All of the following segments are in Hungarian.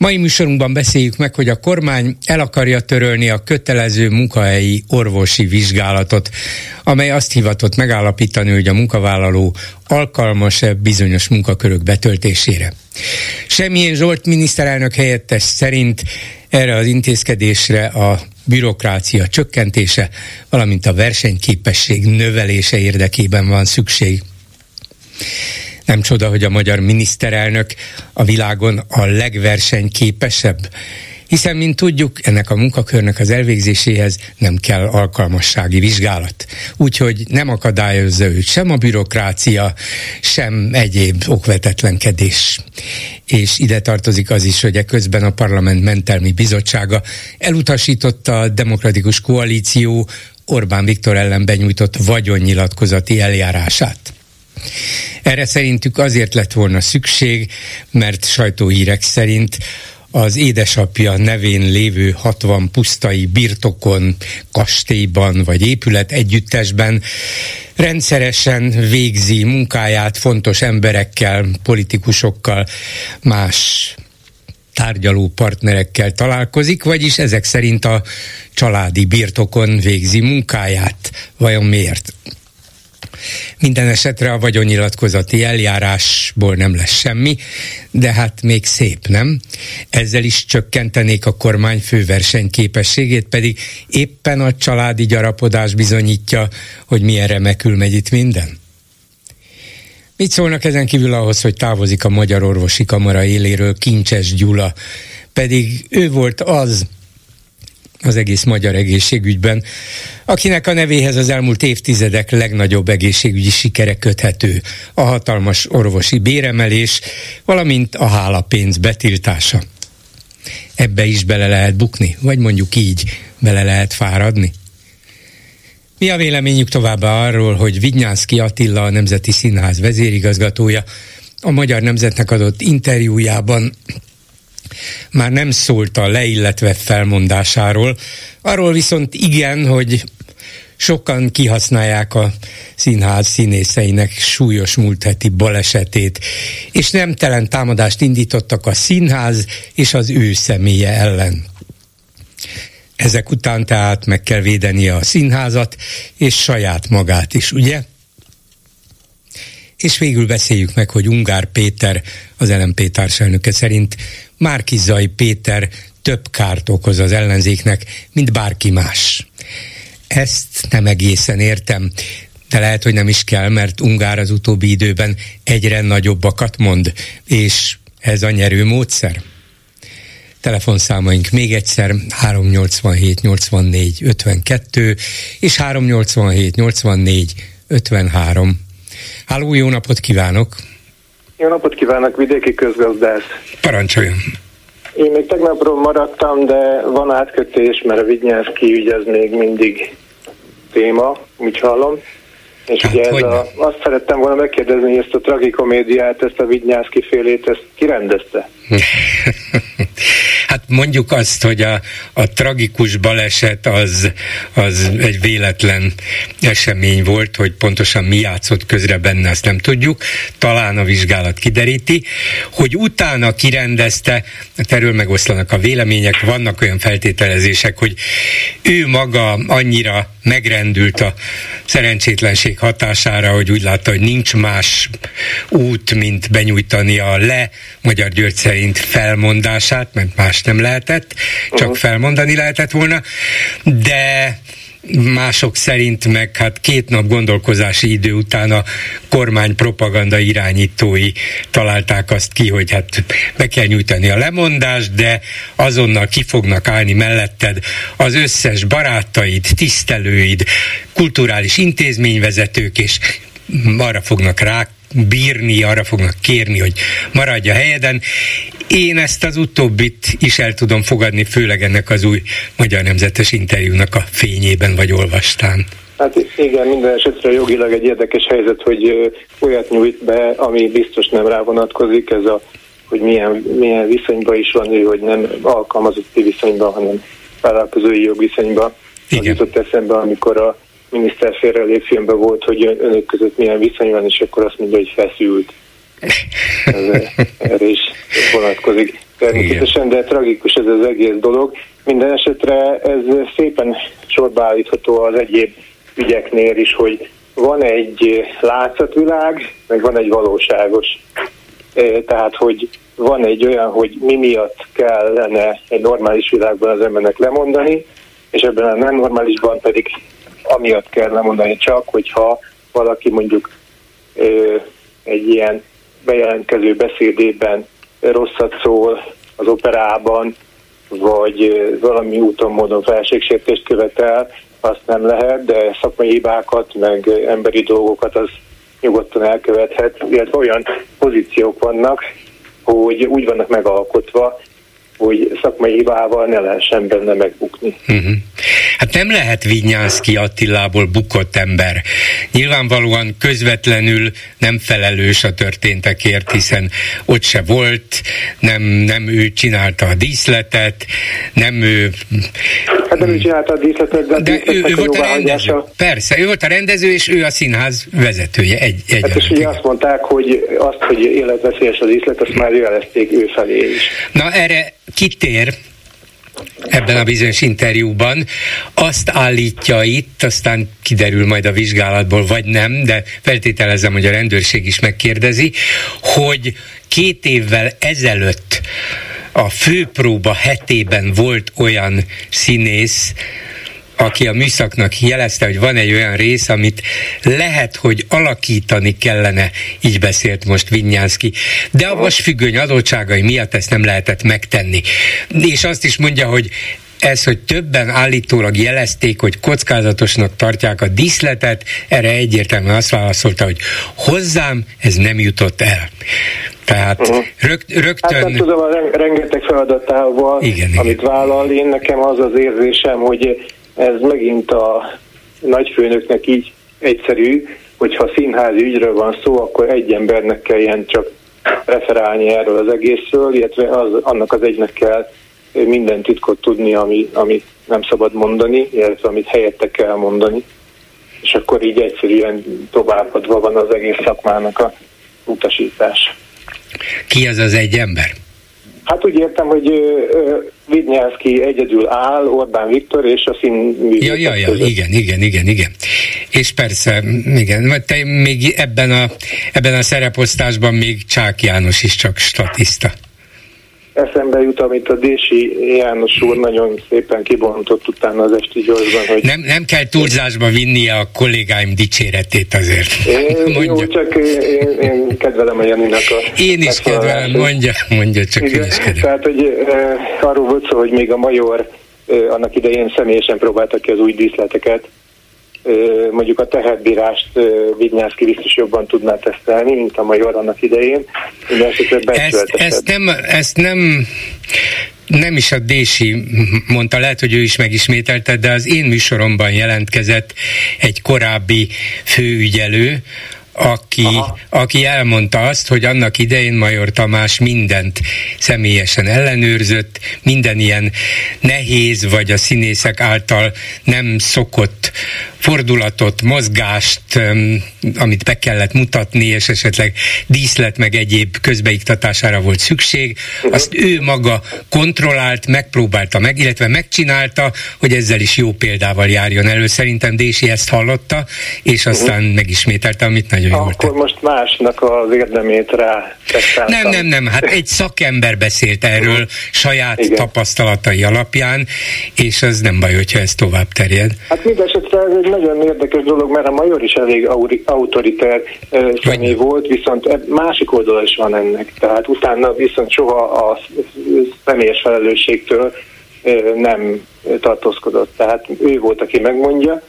Mai műsorunkban beszéljük meg, hogy a kormány el akarja törölni a kötelező munkahelyi orvosi vizsgálatot, amely azt hivatott megállapítani, hogy a munkavállaló alkalmas-e bizonyos munkakörök betöltésére. Semmilyen Zsolt miniszterelnök helyettes szerint erre az intézkedésre a bürokrácia csökkentése, valamint a versenyképesség növelése érdekében van szükség. Nem csoda, hogy a magyar miniszterelnök a világon a legversenyképesebb, hiszen, mint tudjuk, ennek a munkakörnek az elvégzéséhez nem kell alkalmassági vizsgálat. Úgyhogy nem akadályozza őt sem a bürokrácia, sem egyéb okvetetlenkedés. És ide tartozik az is, hogy közben a Parlament Mentelmi Bizottsága elutasította a Demokratikus Koalíció Orbán Viktor ellen benyújtott vagyonnyilatkozati eljárását. Erre szerintük azért lett volna szükség, mert sajtóhírek szerint az édesapja nevén lévő 60 pusztai birtokon, kastélyban vagy épület együttesben rendszeresen végzi munkáját fontos emberekkel, politikusokkal, más tárgyaló partnerekkel találkozik, vagyis ezek szerint a családi birtokon végzi munkáját. Vajon miért? Minden esetre a vagyonnyilatkozati eljárásból nem lesz semmi, de hát még szép, nem? Ezzel is csökkentenék a kormány fő versenyképességét, pedig éppen a családi gyarapodás bizonyítja, hogy milyen remekül megy itt minden. Mit szólnak ezen kívül ahhoz, hogy távozik a Magyar Orvosi Kamara éléről Kincses Gyula, pedig ő volt az, az egész magyar egészségügyben, akinek a nevéhez az elmúlt évtizedek legnagyobb egészségügyi sikere köthető, a hatalmas orvosi béremelés, valamint a hálapénz betiltása. Ebbe is bele lehet bukni, vagy mondjuk így, bele lehet fáradni? Mi a véleményük továbbá arról, hogy Vignyánszki Attila, a Nemzeti Színház vezérigazgatója, a Magyar Nemzetnek adott interjújában már nem szólt a leilletve felmondásáról, arról viszont igen, hogy sokan kihasználják a színház színészeinek súlyos múlt heti balesetét, és nemtelen támadást indítottak a színház és az ő személye ellen. Ezek után tehát meg kell védenie a színházat, és saját magát is, ugye? És végül beszéljük meg, hogy Ungár Péter, az LMP társelnöke szerint Márkizai Péter több kárt okoz az ellenzéknek, mint bárki más. Ezt nem egészen értem, de lehet, hogy nem is kell, mert Ungár az utóbbi időben egyre nagyobbakat mond, és ez a nyerő módszer. Telefonszámaink még egyszer 387 84 52 és 387 84 53. Háló, jó napot kívánok! Jó napot kívánok, vidéki közgazdász. Parancsoljon. Én még tegnapról maradtam, de van átkötés, mert a Vignyánszki ügy az még mindig téma, úgy hallom. És hát, ugye ez a, azt szerettem volna megkérdezni, hogy ezt a tragikomédiát, ezt a Vignyánszki félét, ezt kirendezte? mondjuk azt, hogy a, a tragikus baleset az, az egy véletlen esemény volt, hogy pontosan mi játszott közre benne, azt nem tudjuk. Talán a vizsgálat kideríti. Hogy utána kirendezte, hát erről megoszlanak a vélemények, vannak olyan feltételezések, hogy ő maga annyira megrendült a szerencsétlenség hatására, hogy úgy látta, hogy nincs más út, mint benyújtani a le Magyar György szerint felmondását, mert más nem lehetett, csak uh-huh. felmondani lehetett volna, de mások szerint meg hát két nap gondolkozási idő után a kormány propaganda irányítói találták azt ki, hogy hát be kell nyújtani a lemondást, de azonnal ki fognak állni melletted az összes barátaid, tisztelőid, kulturális intézményvezetők, és arra fognak rá bírni, arra fognak kérni, hogy maradj a helyeden. Én ezt az utóbbit is el tudom fogadni, főleg ennek az új Magyar Nemzetes interjúnak a fényében, vagy olvastán. Hát igen, minden esetre jogilag egy érdekes helyzet, hogy olyat nyújt be, ami biztos nem rá vonatkozik, ez a, hogy milyen, milyen viszonyban is van ő, hogy nem alkalmazotti viszonyban, hanem vállalkozói jogviszonyban. Igen. Az jutott eszembe, amikor a miniszter félrelép filmben volt, hogy önök között milyen viszony van, és akkor azt mondja, hogy feszült. Ez, erre is vonatkozik természetesen, de tragikus ez az egész dolog. Minden esetre ez szépen sorba állítható az egyéb ügyeknél is, hogy van egy látszatvilág, meg van egy valóságos. E, tehát, hogy van egy olyan, hogy mi miatt kellene egy normális világban az embernek lemondani, és ebben a nem normálisban pedig amiatt kell lemondani csak, hogyha valaki mondjuk e, egy ilyen bejelentkező beszédében rosszat szól az operában, vagy valami úton, módon felségsértést követel, azt nem lehet, de szakmai hibákat, meg emberi dolgokat az nyugodtan elkövethet, illetve olyan pozíciók vannak, hogy úgy vannak megalkotva, hogy szakmai hibával ne lehessen benne megbukni. Uh-huh. Hát nem lehet Vinyánszki Attilából bukott ember. Nyilvánvalóan közvetlenül nem felelős a történtekért, hiszen ott se volt, nem, nem ő csinálta a díszletet, nem ő... Hát nem ő csinálta a díszletet, de, de ő, ő volt a rendező. Persze, ő volt a rendező, és ő a színház vezetője. Egy, egy hát és ugye azt mondták, hogy azt, hogy életveszélyes az díszlet, azt már jelezték ő felé is. Na erre kitér ebben a bizonyos interjúban, azt állítja itt, aztán kiderül majd a vizsgálatból, vagy nem, de feltételezem, hogy a rendőrség is megkérdezi, hogy két évvel ezelőtt a főpróba hetében volt olyan színész, aki a műszaknak jelezte, hogy van egy olyan rész, amit lehet, hogy alakítani kellene, így beszélt most Vinyánszki, de a vasfüggöny adottságai miatt ezt nem lehetett megtenni. És azt is mondja, hogy ez, hogy többen állítólag jelezték, hogy kockázatosnak tartják a díszletet, erre egyértelműen azt válaszolta, hogy hozzám ez nem jutott el. Tehát uh-huh. rög, rögtön... Hát nem tudom, a rengeteg feladatával, igen, amit igen. vállal, én nekem az az érzésem, hogy ez megint a nagyfőnöknek így egyszerű, hogyha színházi ügyről van szó, akkor egy embernek kelljen csak referálni erről az egészről, illetve az, annak az egynek kell minden titkot tudni, ami, amit nem szabad mondani, illetve amit helyette kell mondani. És akkor így egyszerűen továbbadva van az egész szakmának a utasítás. Ki az az egy ember? Hát úgy értem, hogy Vidnyánszki egyedül áll, Orbán Viktor és a színművészek ja, ja, ja, igen, igen, igen, igen. És persze, igen, mert te még ebben a, ebben a szereposztásban még Csák János is csak statiszta eszembe jut, amit a Dési János úr nagyon szépen kibontott utána az esti gyorsban, hogy... Nem, nem kell túlzásba vinnie a kollégáim dicséretét azért. Én, mondja. Jó, csak én, én, kedvelem a Janinak a... Én is kedvelem, mondja, mondja, csak Igen, én is kedvelem. Tehát, hogy e, arról volt szó, hogy még a major e, annak idején személyesen próbálta ki az új díszleteket, mondjuk a tehetbírást Vignyászki biztos jobban tudná tesztelni, mint a major annak idején. Ezt, ezt, nem, ezt nem nem is a Dési mondta, lehet, hogy ő is megismételte, de az én műsoromban jelentkezett egy korábbi főügyelő, aki, aki elmondta azt, hogy annak idején Major Tamás mindent személyesen ellenőrzött, minden ilyen nehéz, vagy a színészek által nem szokott fordulatot, mozgást, amit be kellett mutatni, és esetleg díszlet meg egyéb közbeiktatására volt szükség, uh-huh. azt ő maga kontrollált, megpróbálta meg, illetve megcsinálta, hogy ezzel is jó példával járjon elő. Szerintem Dési ezt hallotta, és aztán uh-huh. megismételte, amit nagyon jól Akkor most másnak az érdemét rá Nem, nem, nem, hát egy szakember beszélt erről saját Igen. tapasztalatai alapján, és az nem baj, hogyha ez tovább terjed. Hát mindesetre ez egy nagyon érdekes dolog, mert a major is elég autoriter személy volt, viszont másik oldala is van ennek. Tehát utána viszont soha a személyes felelősségtől nem tartózkodott. Tehát ő volt, aki megmondja,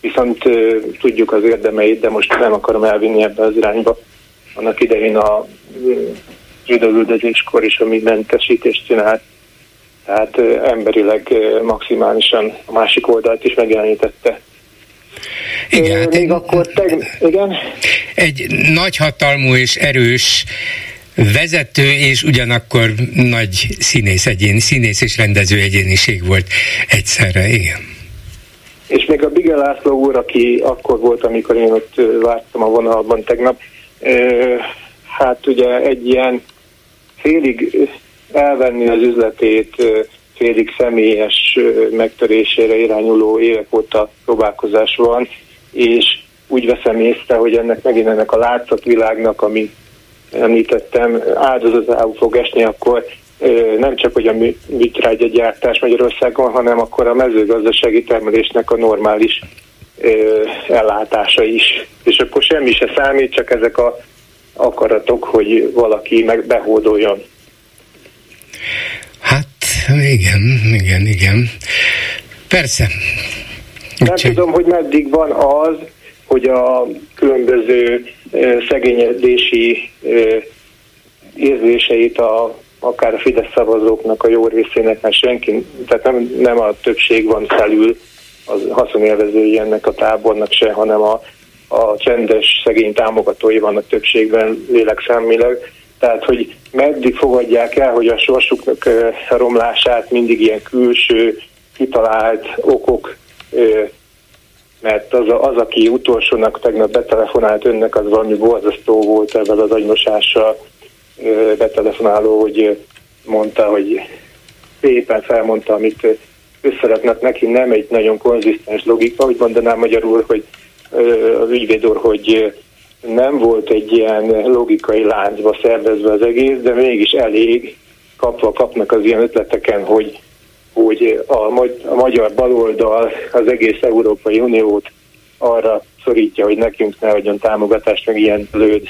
viszont tudjuk az érdemeit, de most nem akarom elvinni ebbe az irányba. annak idején a zsidóüldözéskor is, ami mentesítést csinált. Tehát emberileg maximálisan a másik oldalt is megjelenítette. Igen, hát Még egy, akkor te, igen? Egy nagyhatalmú és erős vezető és ugyanakkor nagy színész egyén, színész és rendező egyéniség volt egyszerre, igen. És még a Bige László úr, aki akkor volt, amikor én ott vártam a vonalban tegnap, hát ugye egy ilyen félig elvenni az üzletét, félig személyes megtörésére irányuló évek óta próbálkozás van, és úgy veszem észre, hogy ennek megint ennek a látszatvilágnak, ami említettem, áldozatául fog esni, akkor nem csak, hogy a műtrágya gyártás Magyarországon, hanem akkor a mezőgazdasági termelésnek a normális ellátása is. És akkor semmi se számít, csak ezek a akaratok, hogy valaki meg behódoljon. Hát igen, igen, igen. Persze. Nem Úgy tudom, hogy meddig van az, hogy a különböző szegényedési érzéseit a, akár a Fidesz szavazóknak a jó részének, mert senki, tehát nem, nem a többség van felül az haszonélvezői ennek a tábornak se, hanem a, a csendes szegény támogatói vannak többségben lélekszámilag. Tehát, hogy meddig fogadják el, hogy a sorsuknak romlását mindig ilyen külső, kitalált okok mert az, a, az, aki utolsónak tegnap betelefonált önnek, az valami borzasztó volt ebben az agymosással betelefonáló, hogy mondta, hogy szépen felmondta, amit összeretnek neki, nem egy nagyon konzisztens logika, hogy mondanám magyarul, hogy az ügyvéd úr, hogy nem volt egy ilyen logikai láncba szervezve az egész, de mégis elég kapva kapnak az ilyen ötleteken, hogy hogy a magyar baloldal az egész Európai Uniót arra szorítja, hogy nekünk ne adjon támogatást, meg ilyen lőd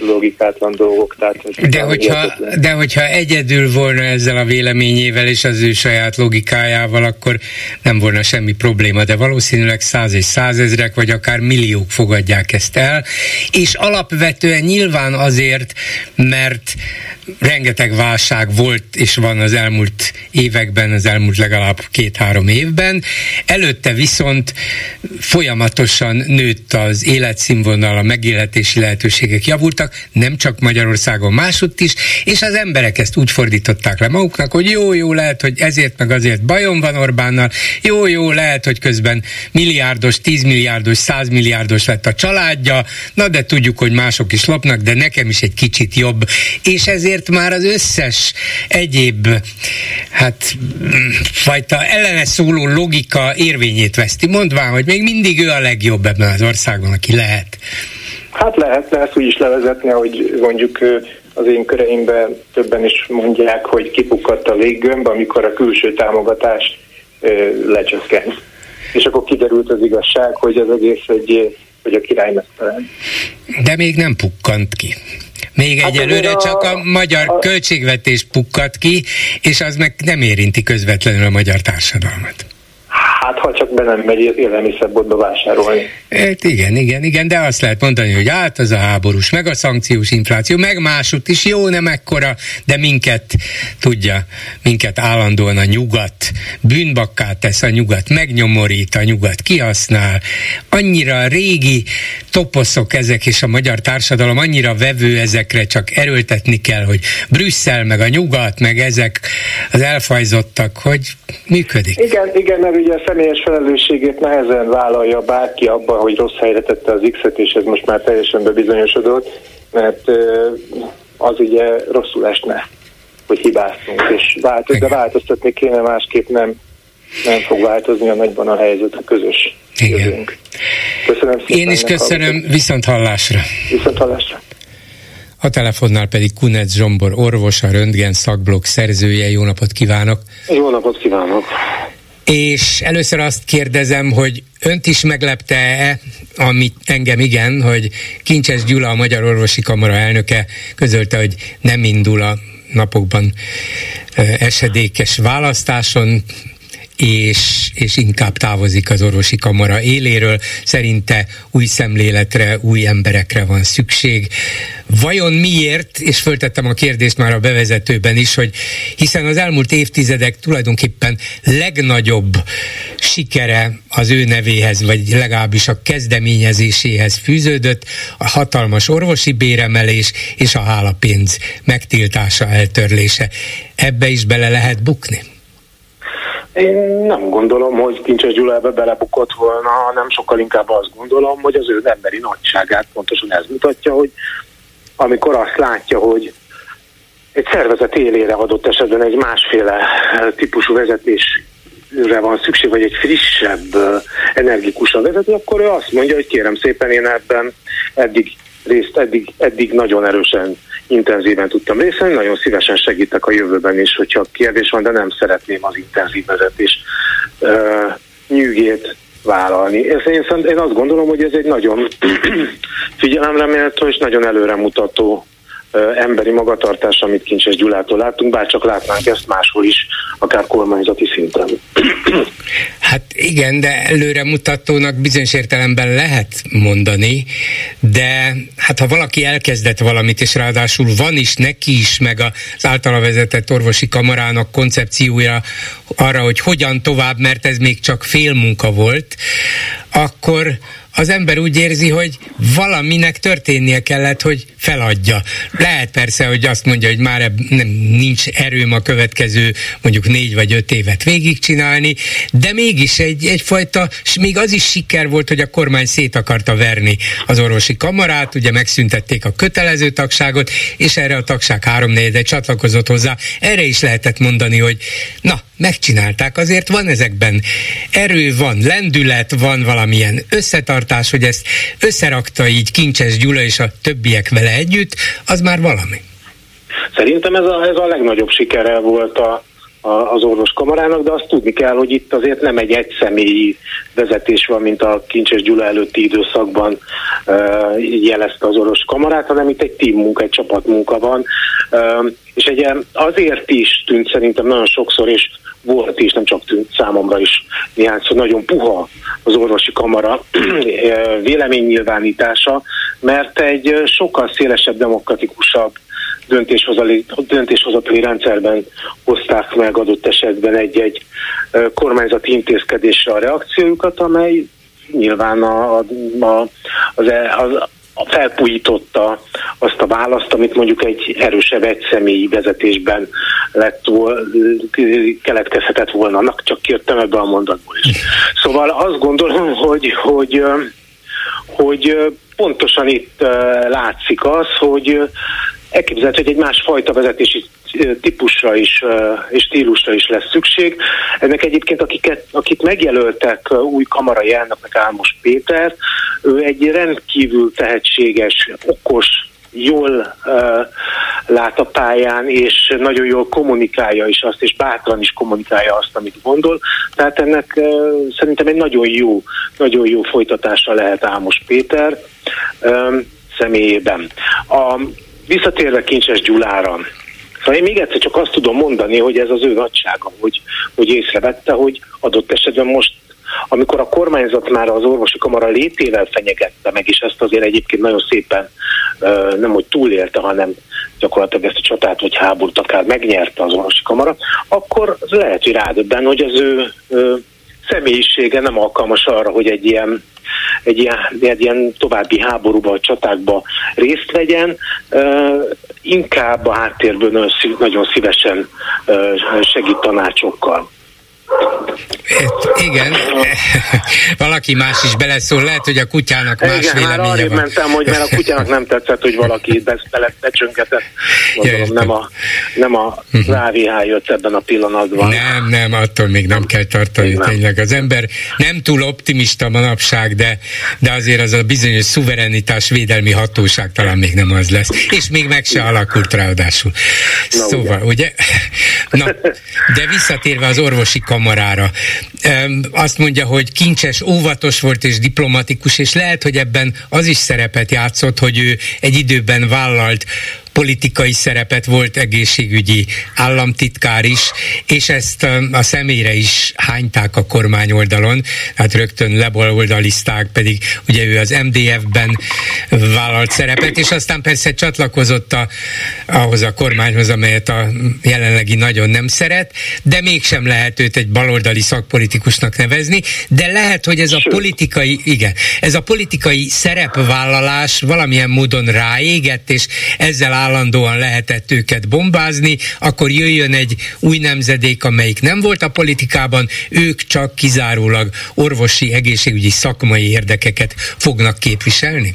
logikátlan dolgok. Tehát de, hogyha, de hogyha egyedül volna ezzel a véleményével és az ő saját logikájával, akkor nem volna semmi probléma, de valószínűleg száz és százezrek, vagy akár milliók fogadják ezt el, és alapvetően nyilván azért, mert rengeteg válság volt és van az elmúlt években, az elmúlt legalább két-három évben. Előtte viszont folyamatosan nőtt az életszínvonal, a megélhetési lehetőségek javultak, nem csak Magyarországon, másutt is, és az emberek ezt úgy fordították le maguknak, hogy jó, jó, lehet, hogy ezért meg azért bajom van Orbánnal, jó, jó, lehet, hogy közben milliárdos, tízmilliárdos, százmilliárdos lett a családja, na de tudjuk, hogy mások is lopnak, de nekem is egy kicsit jobb. És ezért már az összes egyéb hát fajta ellene szóló logika érvényét veszti, mondván, hogy még mindig ő a legjobb ebben az országban, aki lehet. Hát lehetne ezt úgy is levezetni, hogy mondjuk az én köreimben többen is mondják, hogy kipukkadt a léggömb, amikor a külső támogatás lecsökkent. És akkor kiderült az igazság, hogy az egész egy, hogy a király megfelel. De még nem pukkant ki. Még hát egyelőre a, csak a magyar a, költségvetés pukkat ki, és az meg nem érinti közvetlenül a magyar társadalmat. Hát, ha csak be nem megy élelmiszerboltba vásárolni. Hát igen, igen, igen, de azt lehet mondani, hogy át az a háborús, meg a szankciós infláció, meg másút is jó, nem ekkora, de minket, tudja, minket állandóan a nyugat, bűnbakká tesz a nyugat, megnyomorít a nyugat, kihasznál. Annyira régi toposzok ezek, és a magyar társadalom annyira vevő ezekre, csak erőltetni kell, hogy Brüsszel, meg a nyugat, meg ezek az elfajzottak, hogy működik. Igen, igen, mert ugye személyes felelősségét nehezen vállalja bárki abban, hogy rossz helyre tette az X-et, és ez most már teljesen bebizonyosodott, mert az ugye rosszul esne, hogy hibáztunk, és változ, de változtatni kéne, másképp nem, nem fog változni a nagyban a helyzet, a közös Igen. Köszönöm szépen. Én is köszönöm, viszont hallásra. Viszont hallásra. A telefonnál pedig Kunec Zsombor orvos, a Röntgen szakblok szerzője. Jó napot kívánok! Jó napot kívánok! És először azt kérdezem, hogy önt is meglepte-e, amit engem igen, hogy Kincses Gyula, a Magyar Orvosi Kamara elnöke közölte, hogy nem indul a napokban esedékes választáson, és, és inkább távozik az orvosi kamara éléről. Szerinte új szemléletre, új emberekre van szükség. Vajon miért, és föltettem a kérdést már a bevezetőben is, hogy hiszen az elmúlt évtizedek tulajdonképpen legnagyobb sikere az ő nevéhez, vagy legalábbis a kezdeményezéséhez fűződött, a hatalmas orvosi béremelés és a hálapénz megtiltása, eltörlése. Ebbe is bele lehet bukni? Én nem gondolom, hogy Kincses Gyula ebbe belebukott volna, hanem sokkal inkább azt gondolom, hogy az ő emberi nagyságát pontosan ez mutatja, hogy amikor azt látja, hogy egy szervezet élére adott esetben egy másféle típusú vezetésre van szükség, vagy egy frissebb, energikusabb vezető, akkor ő azt mondja, hogy kérem szépen én ebben eddig részt, eddig, eddig nagyon erősen intenzíven tudtam részt venni, nagyon szívesen segítek a jövőben is, hogyha kérdés van, de nem szeretném az intenzív vezetés uh, nyűgét vállalni. Ez, én, én azt gondolom, hogy ez egy nagyon figyelemre méltó és nagyon előremutató emberi magatartás, amit Kincses Gyulától látunk, bár csak látnánk ezt máshol is, akár kormányzati szinten. Hát igen, de előre mutatónak bizonyos értelemben lehet mondani, de hát ha valaki elkezdett valamit, és ráadásul van is neki is, meg az általa vezetett orvosi kamarának koncepciója arra, hogy hogyan tovább, mert ez még csak fél munka volt, akkor az ember úgy érzi, hogy valaminek történnie kellett, hogy feladja. Lehet persze, hogy azt mondja, hogy már nem, nincs erőm a következő mondjuk négy vagy öt évet végigcsinálni, de mégis egy, egyfajta, és még az is siker volt, hogy a kormány szét akarta verni az orvosi kamarát, ugye megszüntették a kötelező tagságot, és erre a tagság három csatlakozott hozzá. Erre is lehetett mondani, hogy na, megcsinálták, azért van ezekben erő, van lendület, van valamilyen összetartás, hogy ezt összerakta így Kincses Gyula és a többiek vele együtt, az már valami. Szerintem ez a, ez a legnagyobb sikere volt a, az orvoskamarának, de azt tudni kell, hogy itt azért nem egy egyszemélyi vezetés van, mint a Kincses Gyula előtti időszakban uh, jelezte az orvoskamarát, hanem itt egy team munka, egy csapatmunka van, uh, és egy azért is tűnt szerintem nagyon sokszor, és volt is, nem csak tűnt számomra is néhány szó, nagyon puha az orvosi kamara véleménynyilvánítása, mert egy sokkal szélesebb, demokratikusabb döntéshozatali, döntéshozatali rendszerben hozták meg adott esetben egy-egy kormányzati intézkedésre a reakciójukat, amely nyilván a, a, a, az, e, az, felpújította azt a választ, amit mondjuk egy erősebb egyszemélyi vezetésben lett, keletkezhetett volna. Annak csak kértem ebbe a mondatból is. Szóval azt gondolom, hogy, hogy, hogy pontosan itt látszik az, hogy elképzelhető, hogy egy másfajta vezetési típusra is és stílusra is lesz szükség. Ennek egyébként, akiket, akit megjelöltek új kamarai elnöknek Álmos Péter, ő egy rendkívül tehetséges, okos, jól uh, lát a pályán, és nagyon jól kommunikálja is azt, és bátran is kommunikálja azt, amit gondol. Tehát ennek uh, szerintem egy nagyon jó, nagyon jó folytatása lehet Ámos Péter um, személyében. A, visszatérve Kincses Gyulára, Szóval én még egyszer csak azt tudom mondani, hogy ez az ő nagysága, hogy, hogy észrevette, hogy adott esetben most amikor a kormányzat már az orvosi kamara létével fenyegette meg, és ezt azért egyébként nagyon szépen nem hogy túlélte, hanem gyakorlatilag ezt a csatát vagy háborút akár megnyerte az orvosi kamara, akkor lehet, hogy rádöbben, hogy az ő személyisége nem alkalmas arra, hogy egy ilyen egy ilyen, egy ilyen további háborúba, csatákba részt vegyen, inkább a háttérből nagyon szívesen segít tanácsokkal. Igen, valaki más is beleszól, lehet, hogy a kutyának más Igen, véleménye már van. mentem, hogy mert a kutyának nem tetszett, hogy valaki bele, becsöngetett. Gondolom, ja, nem a, nem a uh-huh. jött ebben a pillanatban. Nem, nem, attól még nem kell tartani nem. tényleg. Az ember nem túl optimista manapság, de, de azért az a bizonyos szuverenitás védelmi hatóság talán még nem az lesz. És még meg se alakult ráadásul. Na, szóval, ugye? ugye? Na, de visszatérve az orvosi kamar kamarára. Azt mondja, hogy kincses, óvatos volt és diplomatikus, és lehet, hogy ebben az is szerepet játszott, hogy ő egy időben vállalt politikai szerepet, volt egészségügyi államtitkár is, és ezt a személyre is hányták a kormány oldalon, hát rögtön lebaloldalizták, pedig ugye ő az MDF-ben vállalt szerepet, és aztán persze csatlakozott a, ahhoz a kormányhoz, amelyet a jelenlegi nagyon nem szeret, de mégsem lehet őt egy baloldali szakpolitikusnak nevezni, de lehet, hogy ez a politikai, igen, ez a politikai szerepvállalás valamilyen módon ráégett, és ezzel állandóan lehetett őket bombázni, akkor jöjjön egy új nemzedék, amelyik nem volt a politikában, ők csak kizárólag orvosi, egészségügyi szakmai érdekeket fognak képviselni?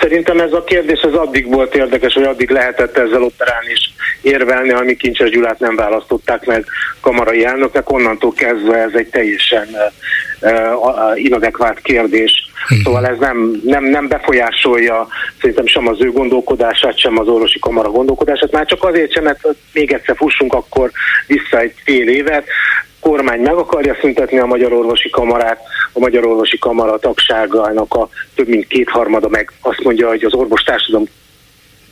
Szerintem ez a kérdés az addig volt érdekes, hogy addig lehetett ezzel operálni és érvelni, amíg Kincses Gyulát nem választották meg kamarai elnöknek, onnantól kezdve ez egy teljesen inadekvát kérdés. Hmm. Szóval ez nem, nem, nem befolyásolja szerintem sem az ő gondolkodását, sem az orvosi kamara gondolkodását, már csak azért sem, mert még egyszer fussunk akkor vissza egy fél évet kormány meg akarja szüntetni a Magyar Orvosi Kamarát, a Magyar Orvosi Kamara tagságának a több mint kétharmada meg azt mondja, hogy az orvostársadalom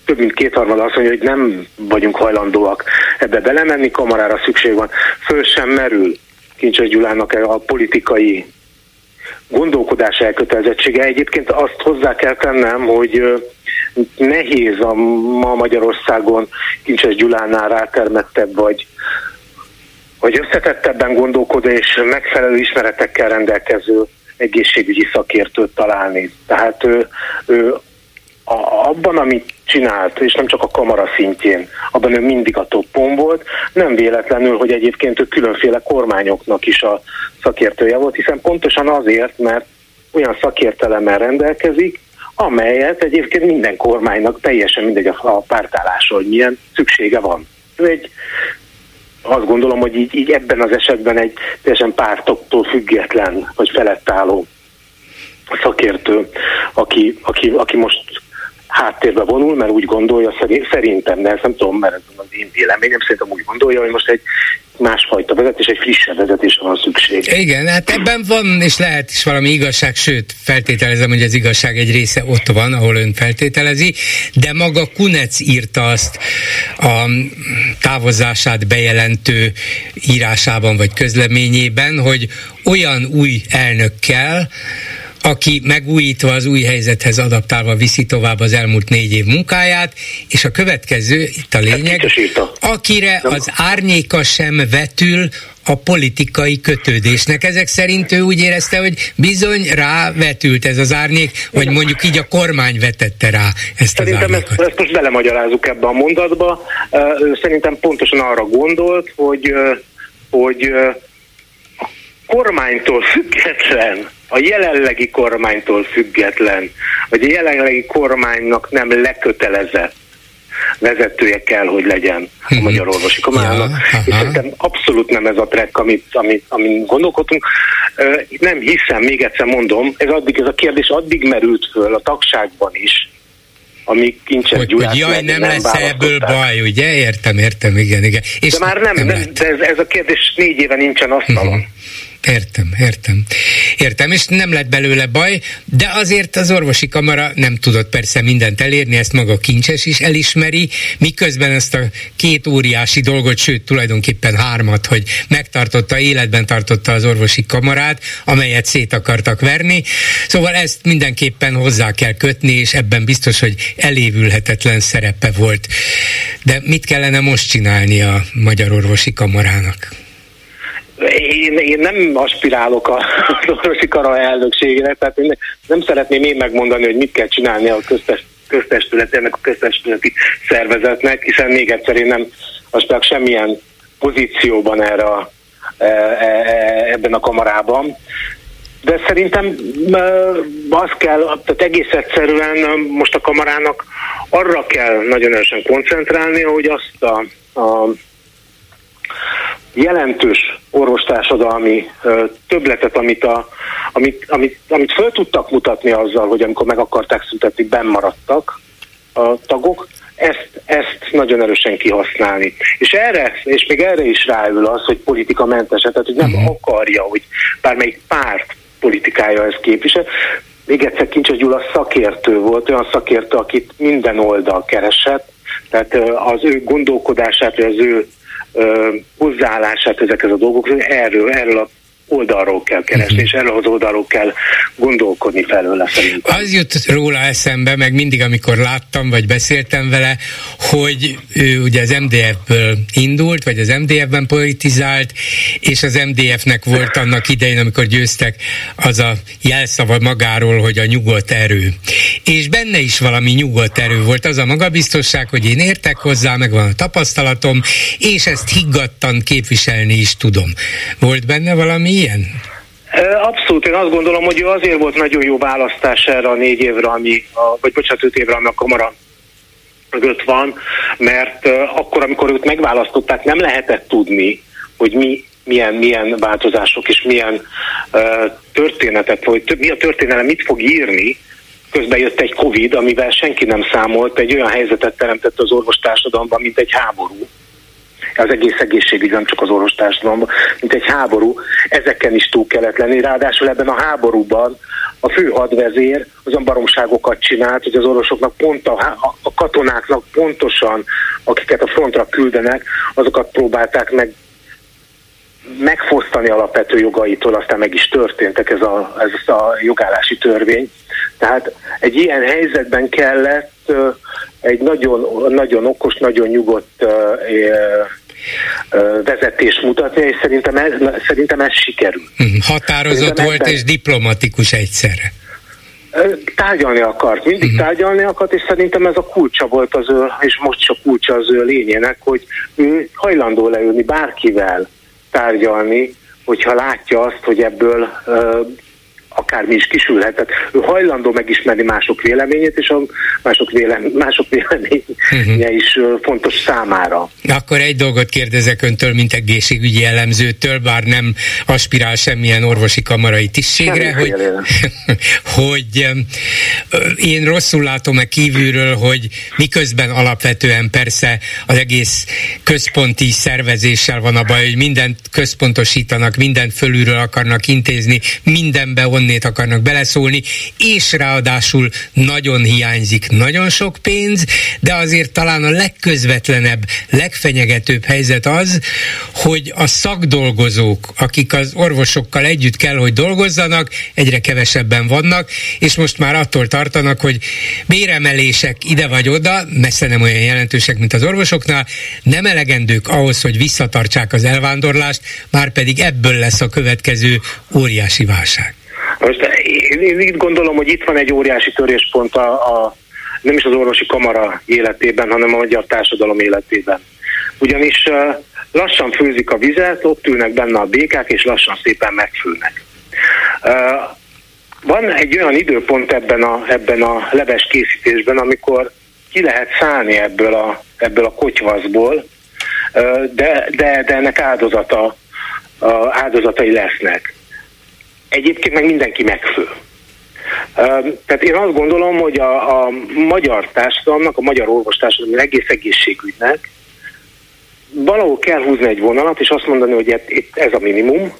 több mint kétharmada azt mondja, hogy nem vagyunk hajlandóak ebbe belemenni, kamarára szükség van. Föl sem merül Kincses Gyulának a politikai gondolkodás elkötelezettsége. Egyébként azt hozzá kell tennem, hogy nehéz a ma Magyarországon Kincses Gyulánál rátermettebb vagy hogy összetettebben gondolkodó és megfelelő ismeretekkel rendelkező egészségügyi szakértőt találni. Tehát ő, ő a, abban, amit csinált, és nem csak a kamara szintjén, abban ő mindig a toppon volt, nem véletlenül, hogy egyébként ő különféle kormányoknak is a szakértője volt, hiszen pontosan azért, mert olyan szakértelemmel rendelkezik, amelyet egyébként minden kormánynak teljesen mindegy a pártállásról, hogy milyen szüksége van. Ő egy azt gondolom, hogy így, így ebben az esetben egy teljesen pártoktól független, vagy felettálló szakértő, aki, aki, aki most háttérbe vonul, mert úgy gondolja, szerintem, de ezt nem tudom, mert ez az én véleményem, szerintem úgy gondolja, hogy most egy másfajta vezetés, egy frissebb vezetésre van szükség. Igen, hát ebben van, és lehet is valami igazság, sőt, feltételezem, hogy az igazság egy része ott van, ahol ön feltételezi, de maga Kunec írta azt a távozását bejelentő írásában vagy közleményében, hogy olyan új elnök aki megújítva az új helyzethez adaptálva viszi tovább az elmúlt négy év munkáját, és a következő, itt a hát lényeg, akire az árnyéka sem vetül a politikai kötődésnek. Ezek szerint ő úgy érezte, hogy bizony rá vetült ez az árnyék, vagy mondjuk így a kormány vetette rá ezt Szerintem az árnyékot. Ezt, ezt most belemagyarázunk ebbe a mondatba. Szerintem pontosan arra gondolt, hogy, hogy a kormánytól független a jelenlegi kormánytól független, vagy a jelenlegi kormánynak nem lekötelezett vezetője kell, hogy legyen a mhm. Magyar Orvosi Kamárának. Ja, és szerintem abszolút nem ez a track, amit, amit, amit gondolkodtunk. Nem hiszem, még egyszer mondom, ez, addig, ez a kérdés addig merült föl a tagságban is, amíg kincsen hogy, hogy jaj, nem, nem lesz ebből baj, ugye? Értem, értem, igen, igen. És de már nem, nem, nem de ez, ez a kérdés négy éve nincsen asztalon. Uh-huh. Értem, értem. Értem, és nem lett belőle baj, de azért az orvosi kamara nem tudott persze mindent elérni, ezt maga Kincses is elismeri, miközben ezt a két óriási dolgot, sőt tulajdonképpen hármat, hogy megtartotta, életben tartotta az orvosi kamarát, amelyet szét akartak verni. Szóval ezt mindenképpen hozzá kell kötni, és ebben biztos, hogy elévülhetetlen szerepe volt. De mit kellene most csinálni a Magyar Orvosi Kamarának? Én, én nem aspirálok a orvosi kara elnökségre, tehát én nem szeretném én megmondani, hogy mit kell csinálni a köztes, köztestület, a köztestületi szervezetnek, hiszen még egyszer én nem aspirálok semmilyen pozícióban erre a, e, e, e, ebben a kamarában. De szerintem az kell, tehát egész egyszerűen most a kamarának arra kell nagyon erősen koncentrálni, hogy azt a, a jelentős orvostársadalmi töbletet, amit, a, amit, amit, amit föl tudtak mutatni azzal, hogy amikor meg akarták szüntetni, bennmaradtak a tagok, ezt, ezt nagyon erősen kihasználni. És erre, és még erre is ráül az, hogy politika mentes, tehát hogy nem uh-huh. akarja, hogy bármelyik párt politikája ezt képvisel. Még egyszer Kincses Gyula szakértő volt, olyan szakértő, akit minden oldal keresett, Tehát az ő gondolkodását, vagy az ő hozzáállását ezekhez a dolgokhoz, erről, erről a oldalról kell keresni, uh-huh. és erről az oldalról kell gondolkodni felőle szerintem. Az jut róla eszembe, meg mindig, amikor láttam, vagy beszéltem vele, hogy ő ugye az MDF-ből indult, vagy az MDF-ben politizált, és az MDF-nek volt annak idején, amikor győztek, az a jelszava magáról, hogy a nyugodt erő. És benne is valami nyugodt erő volt, az a magabiztosság, hogy én értek hozzá, meg van a tapasztalatom, és ezt higgadtan képviselni is tudom. Volt benne valami ilyen? Abszolút, én azt gondolom, hogy ő azért volt nagyon jó választás erre a négy évre, ami, a, vagy bocsánat, öt évre, ami a kamara mögött van, mert akkor, amikor őt megválasztották, nem lehetett tudni, hogy mi, milyen, milyen változások és milyen uh, történetet, vagy mi a történelem mit fog írni, közben jött egy Covid, amivel senki nem számolt, egy olyan helyzetet teremtett az orvostársadalomban, mint egy háború az egész egészségügy, nem csak az orvostársadalomban, mint egy háború, ezeken is túl kellett lenni. Ráadásul ebben a háborúban a fő hadvezér azon baromságokat csinált, hogy az orvosoknak pont a, a katonáknak pontosan, akiket a frontra küldenek, azokat próbálták meg megfosztani alapvető jogaitól, aztán meg is történtek ez a, ez a jogállási törvény. Tehát egy ilyen helyzetben kellett egy nagyon, nagyon okos, nagyon nyugodt vezetést mutatni, és szerintem ez, szerintem ez sikerül. Mhm. Határozott szerintem volt ebben... és diplomatikus egyszerre. Tárgyalni akart, mindig uh-huh. tárgyalni akart, és szerintem ez a kulcsa volt az ő, és most csak kulcsa az ő lényének, hogy ő hajlandó leülni bárkivel tárgyalni, hogyha látja azt, hogy ebből akármi is kisülhet. Tehát ő hajlandó megismerni mások véleményét, és a mások, vélem, mások véleménye uh-huh. is fontos számára. Akkor egy dolgot kérdezek öntől, mint egészségügyi elemzőtől, bár nem aspirál semmilyen orvosi kamarai tisztségre, hogy, hogy én rosszul látom-e kívülről, hogy miközben alapvetően persze az egész központi szervezéssel van a baj, hogy mindent központosítanak, mindent fölülről akarnak intézni, mindenbe honnét akarnak beleszólni, és ráadásul nagyon hiányzik nagyon sok pénz, de azért talán a legközvetlenebb, legfenyegetőbb helyzet az, hogy a szakdolgozók, akik az orvosokkal együtt kell, hogy dolgozzanak, egyre kevesebben vannak, és most már attól tartanak, hogy béremelések ide vagy oda, messze nem olyan jelentősek, mint az orvosoknál, nem elegendők ahhoz, hogy visszatartsák az elvándorlást, már pedig ebből lesz a következő óriási válság. Most én itt gondolom, hogy itt van egy óriási töréspont a, a nem is az orvosi kamara életében, hanem a magyar társadalom életében. Ugyanis lassan főzik a vizet, ott ülnek benne a békák, és lassan szépen megfőnek. Van egy olyan időpont ebben a, ebben a leves készítésben, amikor ki lehet szállni ebből a, ebből a kotyvaszból, de, de, de ennek áldozata, áldozatai lesznek egyébként meg mindenki megfő. Tehát én azt gondolom, hogy a, a magyar társadalomnak, a magyar orvostársadalomnak, egész egészségügynek valahol kell húzni egy vonalat, és azt mondani, hogy itt ez a minimum,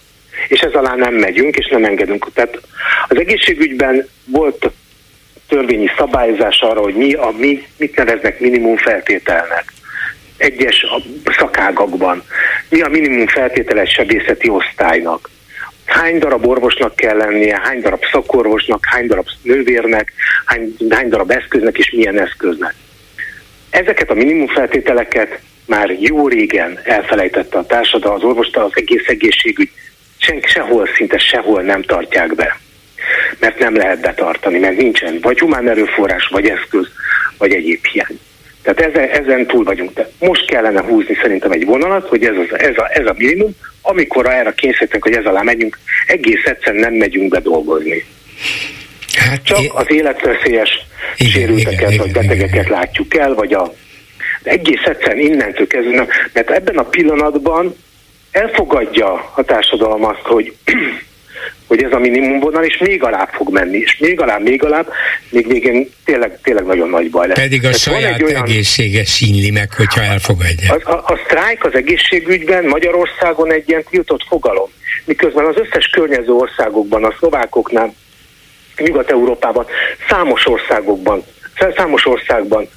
és ez alá nem megyünk, és nem engedünk. Tehát az egészségügyben volt törvényi szabályozás arra, hogy mi, a, mi mit neveznek minimum feltételnek egyes szakágakban. Mi a minimum feltételes sebészeti osztálynak hány darab orvosnak kell lennie, hány darab szakorvosnak, hány darab nővérnek, hány, hány darab eszköznek és milyen eszköznek. Ezeket a minimum feltételeket már jó régen elfelejtette a társadalom, az orvosta, az egész egészségügy, senki sehol, szinte sehol nem tartják be. Mert nem lehet betartani, mert nincsen vagy humán erőforrás, vagy eszköz, vagy egyéb hiány. Tehát ezen, ezen túl vagyunk. De most kellene húzni szerintem egy vonalat, hogy ez, az, ez, a, ez a minimum, amikor erre kényszerítünk, hogy ez alá megyünk, egész egyszerűen nem megyünk be dolgozni. Hát Csak é... az életveszélyes igen, sérülteket igen, vagy betegeket igen, látjuk el, vagy a egész egyszerűen innentől kezdve, mert ebben a pillanatban elfogadja a társadalom azt, hogy hogy ez a minimumvonal, és még alább fog menni, és még alább, még alább, még végén tényleg, tényleg nagyon nagy baj lesz. Pedig a Tehát saját olyan, egészsége sínli meg, hogyha elfogadja. A, a, a sztrájk az egészségügyben Magyarországon egy ilyen tiltott fogalom, miközben az összes környező országokban, a szlovákoknál, Nyugat-Európában, számos országokban, számos országban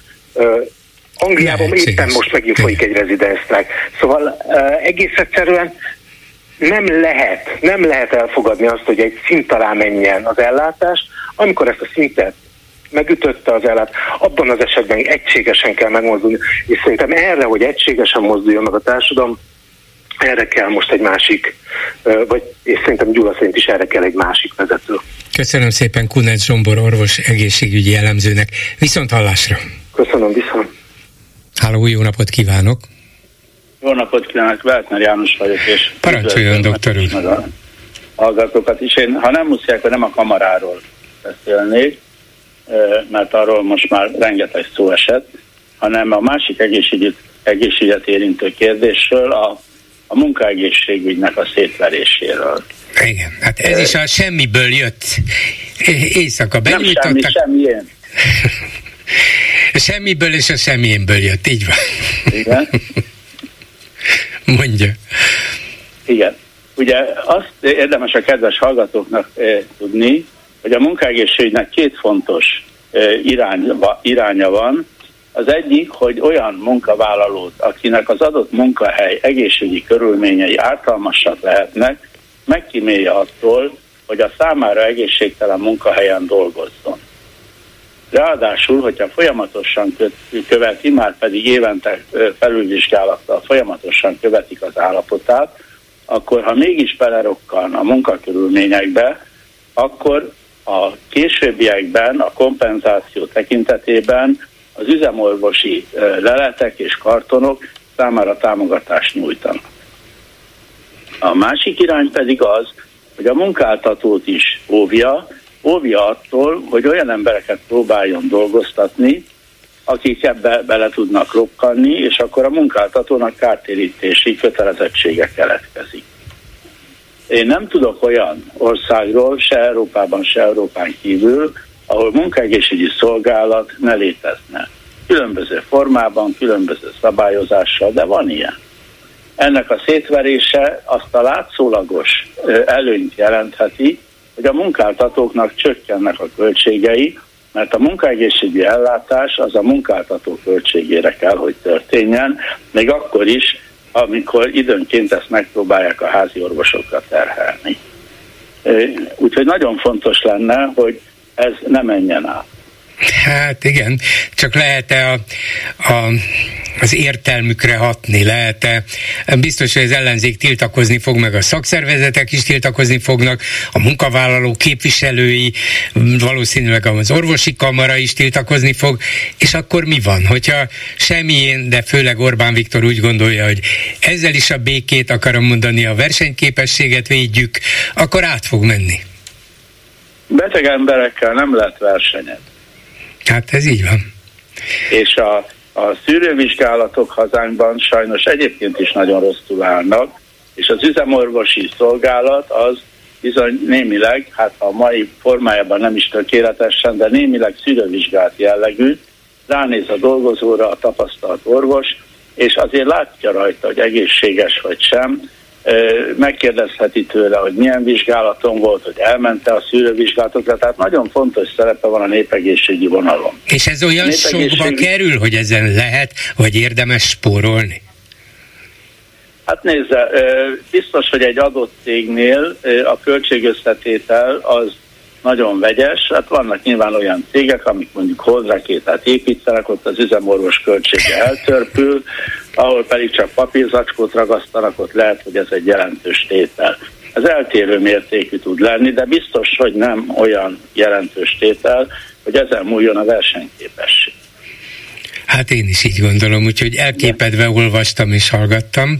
Angliában Lehetséges. éppen most megint folyik egy rezidenzsztrájk. Szóval uh, egész egyszerűen nem lehet, nem lehet elfogadni azt, hogy egy szint alá menjen az ellátás, amikor ezt a szintet megütötte az ellát, abban az esetben egységesen kell megmozdulni, és szerintem erre, hogy egységesen mozduljon meg a társadalom, erre kell most egy másik, vagy és szerintem Gyula szerint is erre kell egy másik vezető. Köszönöm szépen Kunec Zsombor orvos egészségügyi elemzőnek. Viszont hallásra! Köszönöm, viszont! Háló, jó napot kívánok! Jó napot kívánok, Weltner János vagyok, és parancsoljon, doktor úr! A hallgatókat is. Én, ha nem muszáj, akkor nem a kamaráról beszélnék, mert arról most már rengeteg szó esett, hanem a másik egészségügyet, egészségügyet érintő kérdésről, a, a munkaegészségügynek a szétveréséről. Igen, hát ez is a semmiből jött. Éjszaka benyújtottak. Nem semmi, semmilyen. Semmiből és a semmiénből jött, így van. Igen. Mondja. Igen. Ugye azt érdemes a kedves hallgatóknak eh, tudni, hogy a munkaegészségügynek két fontos eh, iránya, iránya van. Az egyik, hogy olyan munkavállalót, akinek az adott munkahely egészségügyi körülményei ártalmasak lehetnek, megkímélje attól, hogy a számára egészségtelen munkahelyen dolgozzon. Ráadásul, hogyha folyamatosan követi, már pedig évente felülvizsgálattal folyamatosan követik az állapotát, akkor ha mégis belerokkan a munkakörülményekbe, akkor a későbbiekben, a kompenzáció tekintetében az üzemorvosi leletek és kartonok számára támogatást nyújtanak. A másik irány pedig az, hogy a munkáltatót is óvja, óvja attól, hogy olyan embereket próbáljon dolgoztatni, akik ebbe bele tudnak rokkanni, és akkor a munkáltatónak kártérítési kötelezettsége keletkezik. Én nem tudok olyan országról, se Európában, se Európán kívül, ahol munkaegészségügyi szolgálat ne létezne. Különböző formában, különböző szabályozással, de van ilyen. Ennek a szétverése azt a látszólagos előnyt jelentheti, hogy a munkáltatóknak csökkennek a költségei, mert a munkaegészségügyi ellátás az a munkáltató költségére kell, hogy történjen, még akkor is, amikor időnként ezt megpróbálják a házi orvosokat terhelni. Úgyhogy nagyon fontos lenne, hogy ez ne menjen át. Hát igen, csak lehet-e a, a, az értelmükre hatni, lehet-e, biztos, hogy az ellenzék tiltakozni fog, meg a szakszervezetek is tiltakozni fognak, a munkavállaló képviselői, valószínűleg az orvosi kamara is tiltakozni fog, és akkor mi van, hogyha semmilyen, de főleg Orbán Viktor úgy gondolja, hogy ezzel is a békét akarom mondani, a versenyképességet védjük, akkor át fog menni. Beteg emberekkel nem lehet versenyet. Hát ez így van. És a, a szűrővizsgálatok hazánkban sajnos egyébként is nagyon rosszul állnak, és az üzemorvosi szolgálat az bizony némileg, hát a mai formájában nem is tökéletesen, de némileg szűrővizsgált jellegű, ránéz a dolgozóra a tapasztalt orvos, és azért látja rajta, hogy egészséges vagy sem, megkérdezheti tőle, hogy milyen vizsgálaton volt, hogy elmente a szűrővizsgálatokra, tehát nagyon fontos szerepe van a népegészségi vonalon. És ez olyan sokba kerül, hogy ezen lehet, vagy érdemes spórolni? Hát nézze, biztos, hogy egy adott cégnél a költségösszetétel az nagyon vegyes. Hát vannak nyilván olyan cégek, amik mondjuk holdrakétát építenek, ott az üzemorvos költsége eltörpül, ahol pedig csak papírzacskót ragasztanak, ott lehet, hogy ez egy jelentős tétel. Ez eltérő mértékű tud lenni, de biztos, hogy nem olyan jelentős tétel, hogy ezen múljon a versenyképesség. Hát én is így gondolom, úgyhogy elképedve olvastam és hallgattam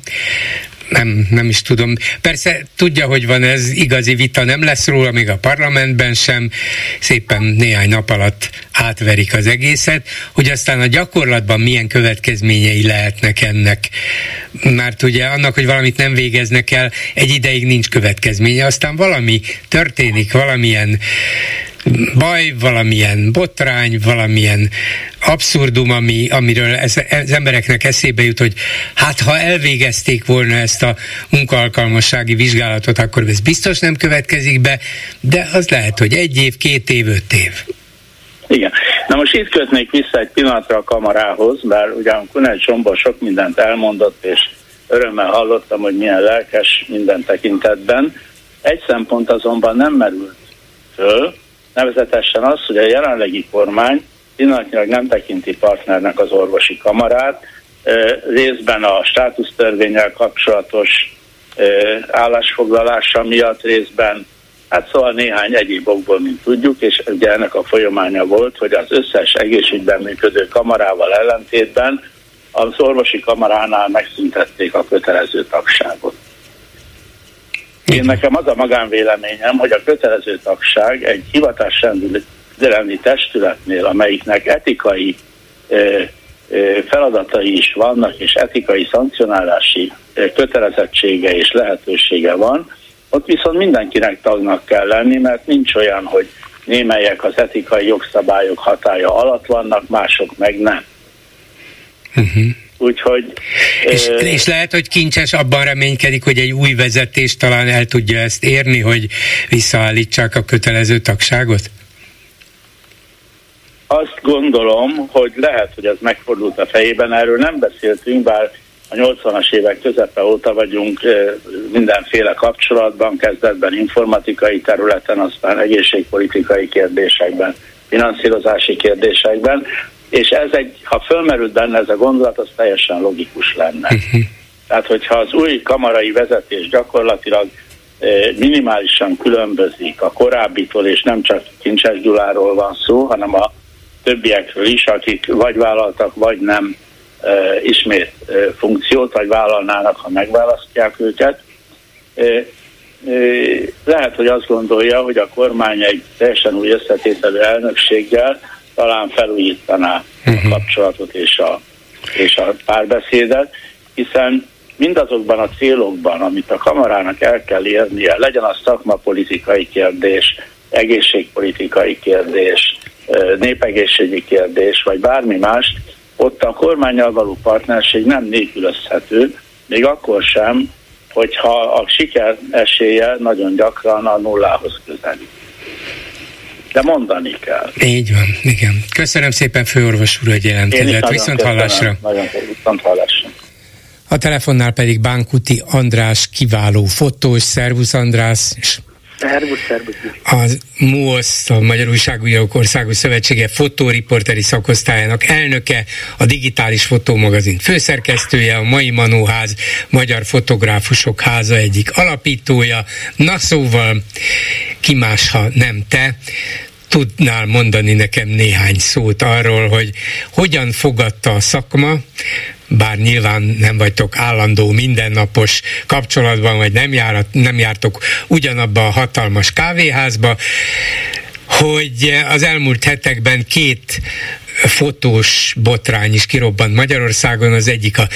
nem, nem is tudom. Persze tudja, hogy van ez, igazi vita nem lesz róla, még a parlamentben sem, szépen néhány nap alatt átverik az egészet, hogy aztán a gyakorlatban milyen következményei lehetnek ennek. Mert ugye annak, hogy valamit nem végeznek el, egy ideig nincs következménye, aztán valami történik, valamilyen baj, valamilyen botrány, valamilyen abszurdum, ami, amiről ez, az embereknek eszébe jut, hogy hát ha elvégezték volna ezt a munkaalkalmassági vizsgálatot, akkor ez biztos nem következik be, de az lehet, hogy egy év, két év, öt év. Igen. Na most itt kötnék vissza egy pillanatra a kamarához, bár ugyan Kunel Csomba sok mindent elmondott, és örömmel hallottam, hogy milyen lelkes minden tekintetben. Egy szempont azonban nem merült föl, nevezetesen az, hogy a jelenlegi kormány pillanatnyilag nem tekinti partnernek az orvosi kamarát, részben a státusztörvényel kapcsolatos állásfoglalása miatt, részben Hát szóval néhány egyéb okból, mint tudjuk, és ugye ennek a folyamánya volt, hogy az összes egészségben működő kamarával ellentétben az orvosi kamaránál megszüntették a kötelező tagságot. Én nekem az a magánvéleményem, hogy a kötelező tagság egy hivatásrendi testületnél, amelyiknek etikai feladatai is vannak, és etikai szankcionálási kötelezettsége és lehetősége van, ott viszont mindenkinek tagnak kell lenni, mert nincs olyan, hogy némelyek az etikai jogszabályok hatája alatt vannak, mások meg nem. Uh-huh. Úgyhogy... És, ö... és lehet, hogy Kincses abban reménykedik, hogy egy új vezetés talán el tudja ezt érni, hogy visszaállítsák a kötelező tagságot? Azt gondolom, hogy lehet, hogy ez megfordult a fejében, erről nem beszéltünk, bár a 80-as évek közepe óta vagyunk mindenféle kapcsolatban, kezdetben informatikai területen, aztán egészségpolitikai kérdésekben, finanszírozási kérdésekben, és ez egy, ha fölmerült benne ez a gondolat, az teljesen logikus lenne. Uh-huh. Tehát, hogyha az új kamarai vezetés gyakorlatilag minimálisan különbözik a korábbitól, és nem csak Kincses Gyuláról van szó, hanem a többiekről is, akik vagy vállaltak, vagy nem ismét funkciót, vagy vállalnának, ha megválasztják őket. Lehet, hogy azt gondolja, hogy a kormány egy teljesen új összetételű elnökséggel talán felújítaná a mhm. kapcsolatot és a, és a párbeszédet, hiszen mindazokban a célokban, amit a kamarának el kell érnie, legyen az szakmapolitikai kérdés, egészségpolitikai kérdés, népegészségi kérdés, vagy bármi más, ott a kormányjal való partnerség nem nélkülözhető, még akkor sem, hogyha a siker esélye nagyon gyakran a nullához közelik. De mondani kell. Így van, igen. Köszönöm szépen főorvos úr, hogy jelentkezett. Viszont hallásra. Nagyon viszont hallásra. A telefonnál pedig Bánkuti András kiváló fotós. Szervusz András, Szervusz, szervusz. Az MUOSZ, a Magyar Újságírók Országos Szövetsége fotóriporteri szakosztályának elnöke, a Digitális Fotómagazin főszerkesztője, a Mai Manóház Magyar Fotográfusok Háza egyik alapítója. Na szóval, ki más, ha nem te, tudnál mondani nekem néhány szót arról, hogy hogyan fogadta a szakma, bár nyilván nem vagytok állandó, mindennapos kapcsolatban, vagy nem, járat, nem jártok ugyanabba a hatalmas kávéházba, hogy az elmúlt hetekben két fotós botrány is kirobbant Magyarországon, az egyik a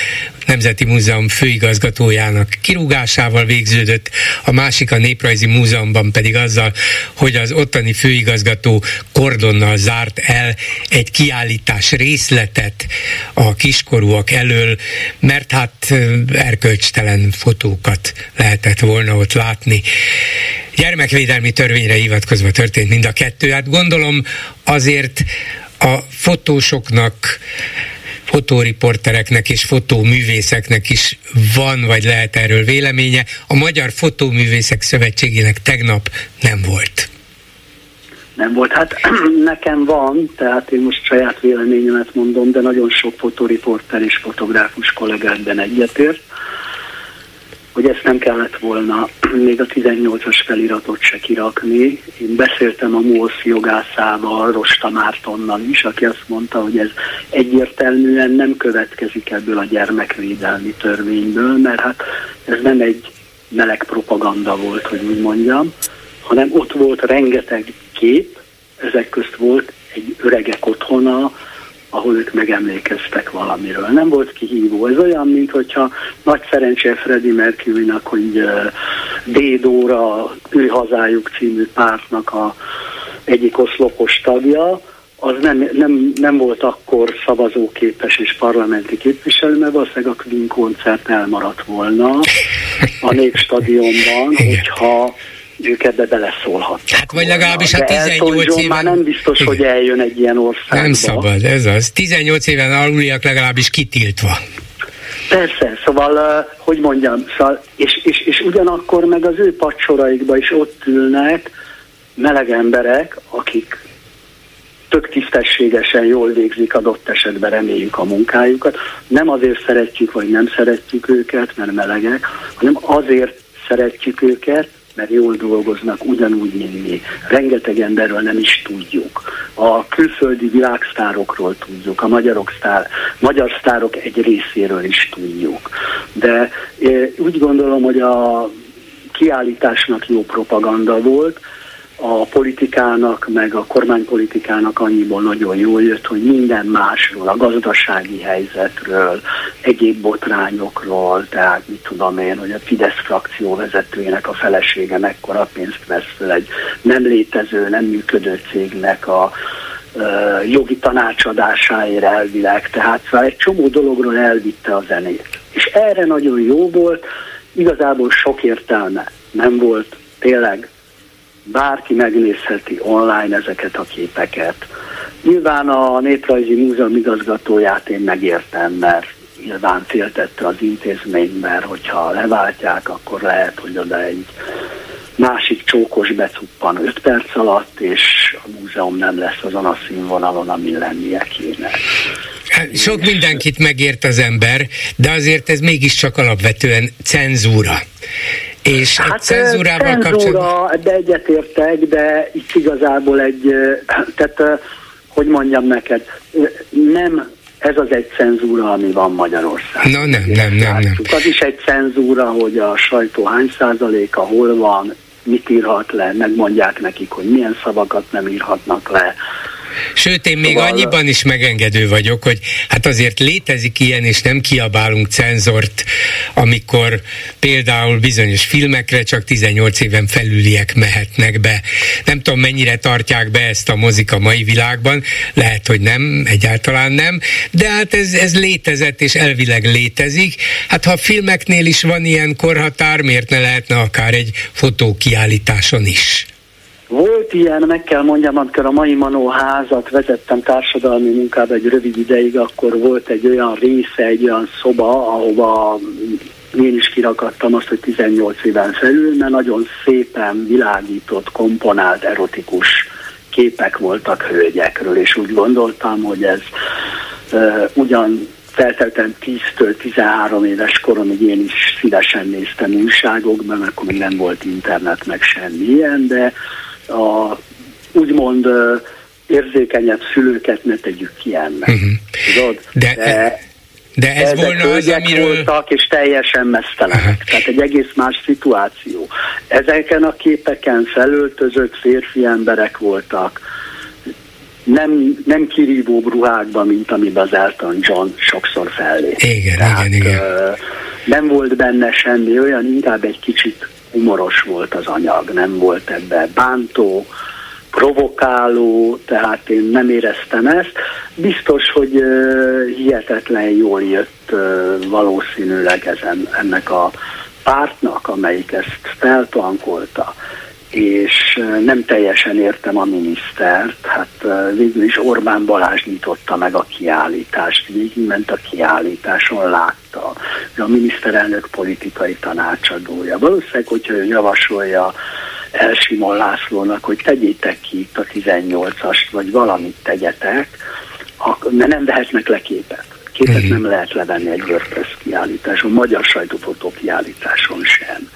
Nemzeti Múzeum főigazgatójának kirúgásával végződött, a másik a Néprajzi Múzeumban pedig azzal, hogy az ottani főigazgató kordonnal zárt el egy kiállítás részletet a kiskorúak elől, mert hát erkölcstelen fotókat lehetett volna ott látni. Gyermekvédelmi törvényre hivatkozva történt mind a kettő. Hát gondolom azért fotósoknak fotóriportereknek és fotóművészeknek is van, vagy lehet erről véleménye. A Magyar Fotóművészek Szövetségének tegnap nem volt. Nem volt. Hát nekem van, tehát én most saját véleményemet mondom, de nagyon sok fotóriporter és fotográfus kollégádban egyetért hogy ezt nem kellett volna még a 18-as feliratot se kirakni. Én beszéltem a MOSZ jogászával, Rosta Mártonnal is, aki azt mondta, hogy ez egyértelműen nem következik ebből a gyermekvédelmi törvényből, mert hát ez nem egy meleg propaganda volt, hogy úgy mondjam, hanem ott volt rengeteg kép, ezek közt volt egy öregek otthona, ahol ők megemlékeztek valamiről. Nem volt kihívó. Ez olyan, mint hogyha nagy szerencse Freddie Mercury-nak, hogy Dédóra, ő hazájuk című pártnak a egyik oszlopos tagja, az nem, nem, nem volt akkor szavazóképes és parlamenti képviselő, mert valószínűleg a Queen koncert elmaradt volna a Népstadionban, hogyha ők ebbe beleszólhatnak. Hát vagy legalábbis a 18 éven... már nem biztos, hogy eljön egy ilyen országba. Nem szabad, ez az. 18 éven aluliak legalábbis kitiltva. Persze, szóval, hogy mondjam, szóval, és, és, és ugyanakkor meg az ő pacsoraikba is ott ülnek meleg emberek, akik tök tisztességesen jól végzik adott esetben reméljük a munkájukat. Nem azért szeretjük, vagy nem szeretjük őket, mert melegek, hanem azért szeretjük őket, mert jól dolgoznak, ugyanúgy, mint mi. Rengeteg emberről nem is tudjuk. A külföldi világsztárokról tudjuk, a magyarok sztár, magyar sztárok egy részéről is tudjuk. De úgy gondolom, hogy a kiállításnak jó propaganda volt, a politikának, meg a kormánypolitikának annyiból nagyon jól jött, hogy minden másról, a gazdasági helyzetről, egyéb botrányokról, tehát mit tudom én, hogy a Fidesz frakció vezetőjének a felesége mekkora pénzt vesz fel egy nem létező, nem működő cégnek a jogi tanácsadásáért elvileg, tehát szóval egy csomó dologról elvitte a zenét. És erre nagyon jó volt, igazából sok értelme nem volt, tényleg bárki megnézheti online ezeket a képeket. Nyilván a Néprajzi Múzeum igazgatóját én megértem, mert nyilván féltette az intézmény, mert hogyha leváltják, akkor lehet, hogy oda egy másik csókos becuppan 5 perc alatt, és a múzeum nem lesz azon a színvonalon, ami lennie kéne. Hát, sok mindenkit megért az ember, de azért ez mégiscsak alapvetően cenzúra. És hát, a cenzúrával cenzúra, kapcsolatban... de egyetértek, de itt igazából egy, tehát hogy mondjam neked, nem ez az egy cenzúra, ami van Magyarországon. No, nem, nem, nem, nem. Az is egy cenzúra, hogy a sajtó hány százaléka hol van, mit írhat le, megmondják nekik, hogy milyen szavakat nem írhatnak le, Sőt, én még szóval... annyiban is megengedő vagyok, hogy hát azért létezik ilyen, és nem kiabálunk cenzort, amikor például bizonyos filmekre csak 18 éven felüliek mehetnek be. Nem tudom, mennyire tartják be ezt a mozik a mai világban, lehet, hogy nem, egyáltalán nem, de hát ez, ez létezett, és elvileg létezik. Hát ha a filmeknél is van ilyen korhatár, miért ne lehetne akár egy fotókiállításon is? Volt ilyen, meg kell mondjam, amikor a mai Manó házat vezettem társadalmi munkába egy rövid ideig, akkor volt egy olyan része, egy olyan szoba, ahova én is kirakadtam azt, hogy 18 éven felül, mert nagyon szépen világított, komponált, erotikus képek voltak hölgyekről, és úgy gondoltam, hogy ez uh, ugyan feltelten 10-től 13 éves koromig én is szívesen néztem újságokban, akkor még nem volt internet, meg semmi ilyen, de a úgymond érzékenyebb szülőket ne tegyük ki ennek. Uh-huh. Tudod? De, de, de ez volna az, amiről... voltak, és teljesen mesztelenek. Uh-huh. Tehát egy egész más szituáció. Ezeken a képeken felöltözött férfi emberek voltak, nem, nem kirívó ruhákban, mint amiben az Elton John sokszor fellép. Igen, Tehát, igen, igen. Nem volt benne semmi olyan, inkább egy kicsit humoros volt az anyag, nem volt ebbe bántó, provokáló, tehát én nem éreztem ezt. Biztos, hogy uh, hihetetlen jól jött valószínűleg ezen, ennek a pártnak, amelyik ezt feltankolta és nem teljesen értem a minisztert, hát végül is Orbán Balázs nyitotta meg a kiállítást, végigment a kiállításon, látta, hogy a miniszterelnök politikai tanácsadója. Valószínűleg, hogyha ő javasolja Elsimon Lászlónak, hogy tegyétek ki itt a 18-ast, vagy valamit tegyetek, mert nem vehetnek le képet. Képet nem lehet levenni egy WordPress kiállításon, magyar sajtófotó kiállításon sem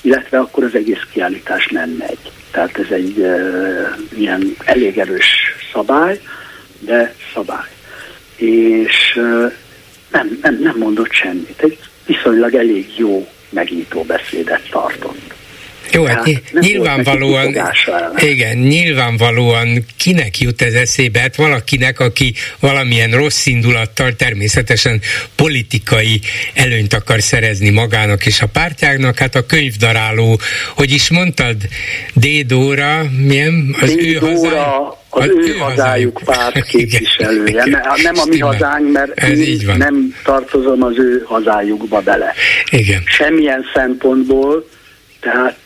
illetve akkor az egész kiállítás nem megy. Tehát ez egy uh, ilyen elég erős szabály, de szabály. És uh, nem, nem, nem mondott semmit. Egy viszonylag elég jó megnyitó beszédet tartott. Jó, hát, nyilvánvalóan, igen, nyilvánvalóan kinek jut ez eszébe? Hát valakinek, aki valamilyen rossz indulattal természetesen politikai előnyt akar szerezni magának és a pártjáknak, hát a könyvdaráló, hogy is mondtad, Dédóra, milyen? Az ő hazá... Az, az ő, hazájuk párt képviselője. Igen, igen. Nem a mi hazánk, mert Ez így van. nem tartozom az ő hazájukba bele. Igen. Semmilyen szempontból Tehát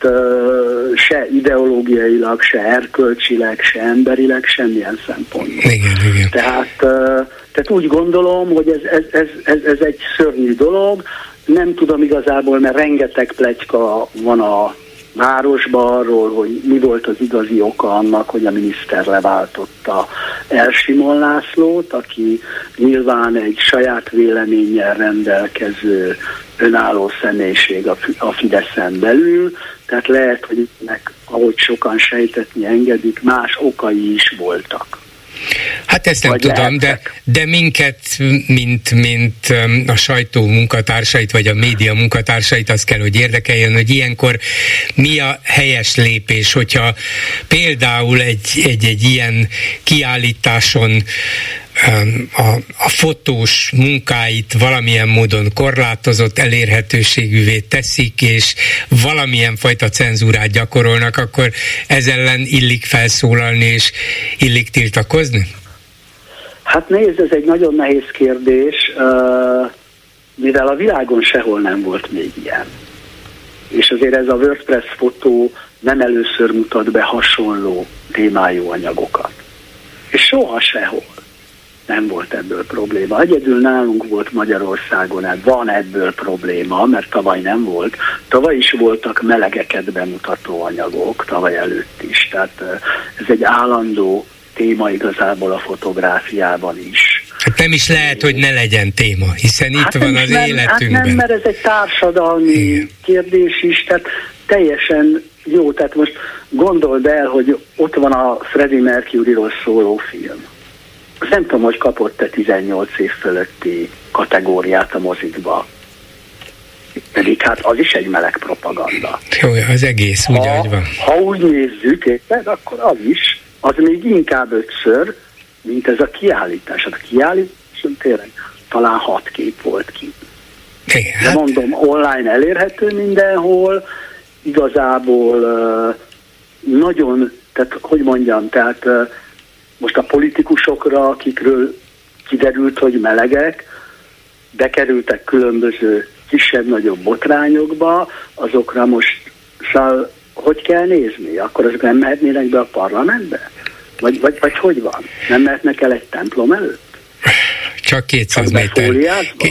se ideológiailag, se erkölcsileg, se emberileg, semmilyen szempontból. Igen, igen. Tehát, tehát úgy gondolom, hogy ez, ez, ez, ez, ez egy szörnyű dolog. Nem tudom igazából, mert rengeteg pletyka van a városba arról, hogy mi volt az igazi oka annak, hogy a miniszter leváltotta Elsimon Lászlót, aki nyilván egy saját véleménnyel rendelkező önálló személyiség a Fideszen belül, tehát lehet, hogy ennek, ahogy sokan sejtetni engedik, más okai is voltak. Hát ezt nem tudom, de, de minket, mint, mint a sajtó munkatársait, vagy a média munkatársait, azt kell, hogy érdekeljen, hogy ilyenkor mi a helyes lépés, hogyha például egy, egy, egy ilyen kiállításon a, a fotós munkáit valamilyen módon korlátozott elérhetőségűvé teszik, és valamilyen fajta cenzúrát gyakorolnak, akkor ez ellen illik felszólalni, és illik tiltakozni? Hát nézd, ez egy nagyon nehéz kérdés, mivel a világon sehol nem volt még ilyen. És azért ez a WordPress fotó nem először mutat be hasonló témájú anyagokat. És soha sehol nem volt ebből probléma. Egyedül nálunk volt Magyarországon, hát van ebből probléma, mert tavaly nem volt. Tavaly is voltak melegeket bemutató anyagok, tavaly előtt is. Tehát ez egy állandó téma igazából a fotográfiában is. Hát nem is lehet, hogy ne legyen téma, hiszen hát itt van az nem, életünkben. Hát nem, mert ez egy társadalmi Igen. kérdés is, tehát teljesen jó, tehát most gondold el, hogy ott van a Freddie Mercury-ról szóló film nem tudom, hogy kapott-e 18 év fölötti kategóriát a mozikba. Pedig hát az is egy meleg propaganda. Jó, az egész úgy, ha, van. Ha úgy nézzük, érted, akkor az is, az még inkább ötször, mint ez a kiállítás. Hát a kiállításon tényleg talán hat kép volt ki. Igen, De hát... mondom, online elérhető mindenhol, igazából nagyon, tehát hogy mondjam, tehát most a politikusokra, akikről kiderült, hogy melegek, bekerültek különböző kisebb-nagyobb botrányokba, azokra most szóval, hogy kell nézni? Akkor azok nem mehetnének be a parlamentbe? Vagy, vagy, vagy hogy van? Nem mehetnek el egy templom előtt? Csak 200 méter.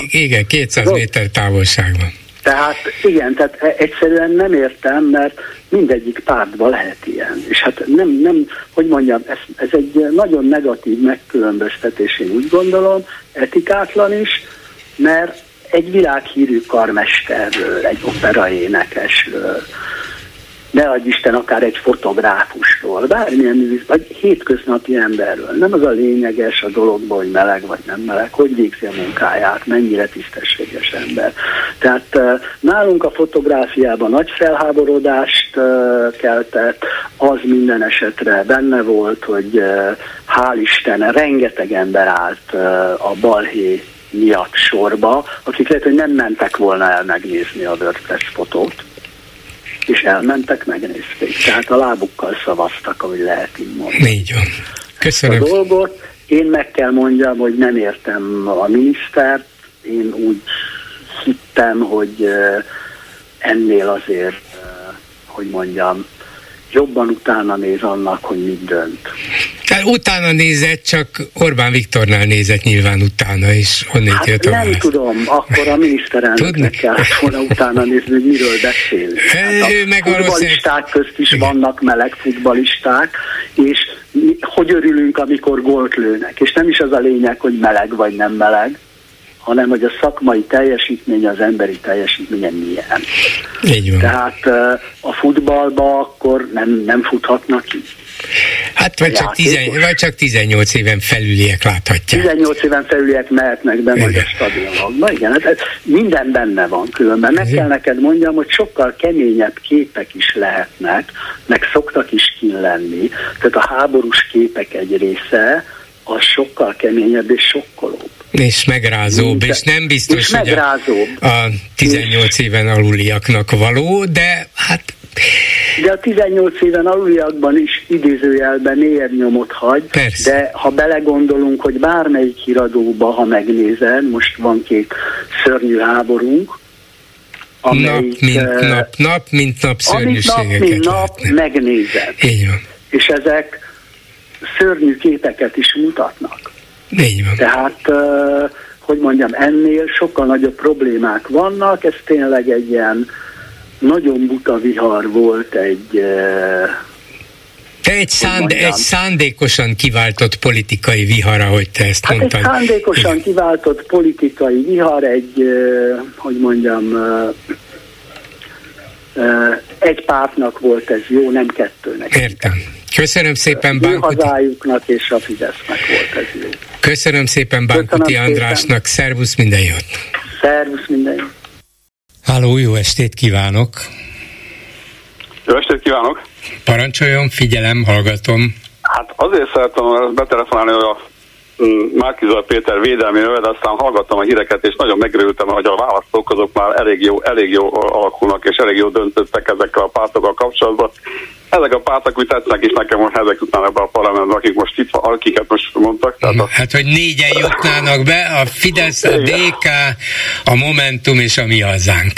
Igen, 200 méter távolságban. Tehát igen, tehát e- egyszerűen nem értem, mert mindegyik pártban lehet ilyen. És hát nem, nem hogy mondjam, ez, ez egy nagyon negatív megkülönböztetés, én úgy gondolom, etikátlan is, mert egy világhírű karmesterről, egy operaénekesről, ne adj Isten, akár egy fotográfusról, bármilyen művész, vagy hétköznapi emberről. Nem az a lényeges a dologban, hogy meleg vagy nem meleg, hogy végzi a munkáját, mennyire tisztességes ember. Tehát nálunk a fotográfiában nagy felháborodást keltett, az minden esetre benne volt, hogy hál' Isten, rengeteg ember állt a balhé miatt sorba, akik lehet, hogy nem mentek volna el megnézni a WordPress fotót és elmentek, megnézték. Tehát a lábukkal szavaztak, ahogy lehet így mondani. Így van. Köszönöm. Ezt a dolgot én meg kell mondjam, hogy nem értem a minisztert, én úgy hittem, hogy ennél azért, hogy mondjam, jobban utána néz annak, hogy mit dönt. Tehát utána nézett, csak Orbán Viktornál nézett nyilván utána, és honnét hát jött a Nem válasz. tudom, akkor a miniszterelnöknek kell volna utána nézni, hogy miről beszél. Hát ő meg futballisták közt is Igen. vannak meleg futballisták, és hogy örülünk, amikor gólt lőnek. És nem is az a lényeg, hogy meleg vagy nem meleg, hanem hogy a szakmai teljesítmény, az emberi teljesítménye milyen. Így van. Tehát a futballba akkor nem, nem futhatnak ki. Hát vagy csak, tizen, vagy csak 18 éven felüliek láthatják. 18 éven felüliek mehetnek be majd a stadionokba. Igen, hát minden benne van különben. Meg kell neked mondjam, hogy sokkal keményebb képek is lehetnek, meg szoktak is kin lenni. Tehát a háborús képek egy része, az sokkal keményebb és sokkolóbb. És megrázóbb, és nem biztos, és hogy a, a 18 éven aluliaknak való, de hát de a 18 éven aluliakban is idézőjelben nyomot hagy, Persze. de ha belegondolunk, hogy bármelyik híradóba, ha megnézed, most van két szörnyű háborunk, amelyik, nap, mint nap, nap, mint nap szörnyűségeket nap, mint nap megnézed. Így van. És ezek szörnyű képeket is mutatnak. Így van. Tehát, hogy mondjam, ennél sokkal nagyobb problémák vannak, ez tényleg egy ilyen nagyon buta vihar volt, egy te egy, szánd, egy szándékosan kiváltott politikai vihar, ahogy te ezt hát mondtad. Egy szándékosan Igen. kiváltott politikai vihar, egy, hogy mondjam, egy pártnak volt ez jó, nem kettőnek. Értem. Köszönöm szépen Bánkuti. hazájuknak és a Fidesznek volt ez jó. Köszönöm szépen Bánkuti Köszönöm Andrásnak. Szépen. Szervusz, minden jót. Szervusz, minden jót. Háló, jó estét kívánok. Jó estét kívánok. Parancsoljon, figyelem, hallgatom. Hát azért szerettem betelefonálni, hogy a mm, Márkizaj Péter védelméről, de aztán hallgattam a híreket, és nagyon megörültem, hogy a választók azok már elég jó, elég jó alakulnak, és elég jó döntöttek ezekkel a pártokkal kapcsolatban. Ezek a pártok úgy tetszenek is nekem, hogy ezek után ebbe a parlamentben, akik most itt akiket most mondtak. Tehát a... Hát, hogy négyen jutnának be, a Fidesz, a DK, a Momentum és a Mi Hazánk.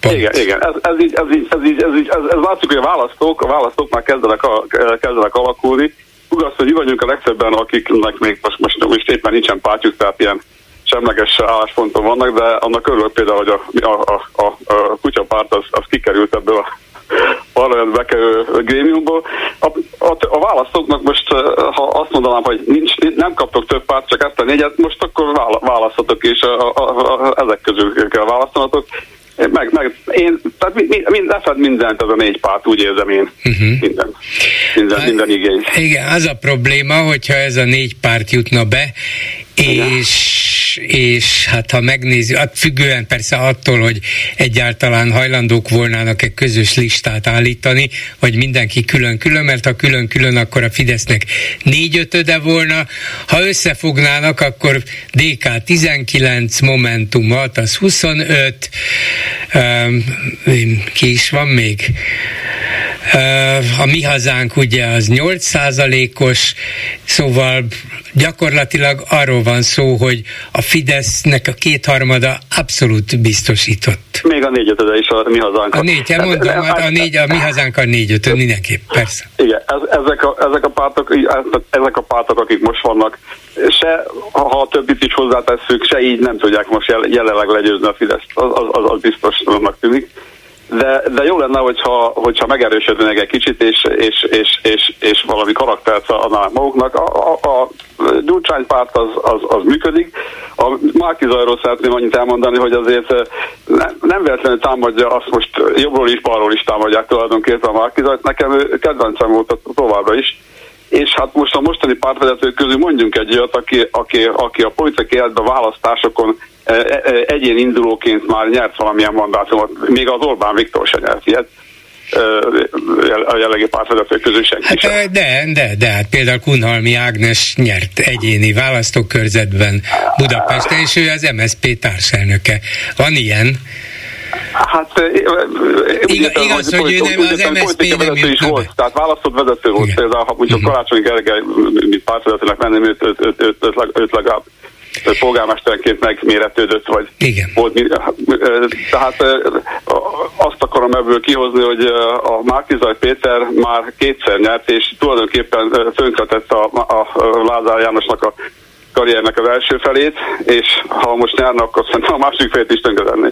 Pont. Igen, igen. Ez, ez, így, ez, így, ez, így, ez, így, ez, ez látszik, hogy a választók, a választók már kezdenek, a, kezdenek alakulni. Igaz, hogy mi vagyunk a legtöbben, akiknek még most, most, most éppen nincsen pártjuk, tehát ilyen semleges állásponton vannak, de annak örülök például, hogy a, a, a, a, a kutyapárt az, az kikerült ebből a parlamentbe grémiumból. A, a, a választóknak most, ha azt mondanám, hogy nincs, nem kaptok több párt, csak ezt a négyet, most akkor választhatok, és a, a, a, ezek közül kell választanatok. Meg, meg én, tehát mind, mind, lefed mindent ez a négy párt, úgy érzem én. Uh-huh. Minden, minden, minden igény. Igen, az a probléma, hogyha ez a négy párt jutna be, és, és hát ha megnézzük, hát függően persze attól, hogy egyáltalán hajlandók volnának-e közös listát állítani, vagy mindenki külön-külön, mert ha külön-külön, akkor a Fidesznek négy ötöde volna, ha összefognának, akkor DK 19, Momentum 6, az 25, um, ki is van még? A mi hazánk ugye az 8% os szóval gyakorlatilag arról van szó, hogy a Fidesznek a kétharmada abszolút biztosított. Még a négyötöde is a mi hazánk. A négy, hát mondom, hát a, négy, a mi hazánk a négyötöd mindenképp, persze. Igen, ez, ezek, a, ezek, a pártok, ezek a pártok, akik most vannak, se ha a többit is hozzátesszük, se így nem tudják most jelenleg legyőzni a Fideszt. Az, az, az, az biztosnak tűnik de, de jó lenne, hogyha, hogyha megerősödnének egy kicsit, és, és, és, és, és valami karaktert adnának maguknak. A, a, a Gyurcsány párt az, az, az működik. A Márki Zajról szeretném annyit elmondani, hogy azért ne, nem véletlenül támadja, azt most jobbról is, balról is támadják tulajdonképpen a Márki Zajt. Nekem ő kedvencem volt továbbra is és hát most a mostani pártvezetők közül mondjunk egy olyat, aki, aki, aki a politikai életben választásokon e, e, e, egyén indulóként már nyert valamilyen mandátumot, még az Orbán Viktor se nyert ilyet a jelenlegi pártvezetők közül senki hát, sem. De, de, de, hát például Kunhalmi Ágnes nyert egyéni választókörzetben Budapesten, és ő az MSZP társelnöke. Van ilyen? Hát igaz, igaz, igaz hogy, hogy ő nem az MSZP nem is volt, tehát választott vezető volt. Igen. Például, ha mondjuk uh-huh. Karácsony Gergely, mint pártvezetőnek menném, őt, őt, őt, őt, őt, őt legalább polgármesterként megméretődött, vagy Igen. volt. Tehát azt akarom ebből kihozni, hogy a Márkizaj Péter már kétszer nyert, és tulajdonképpen tönkretett a, a Lázár Jánosnak a karriernek az első felét, és ha most nyernek, akkor szerintem a másik felét is tönkretenni.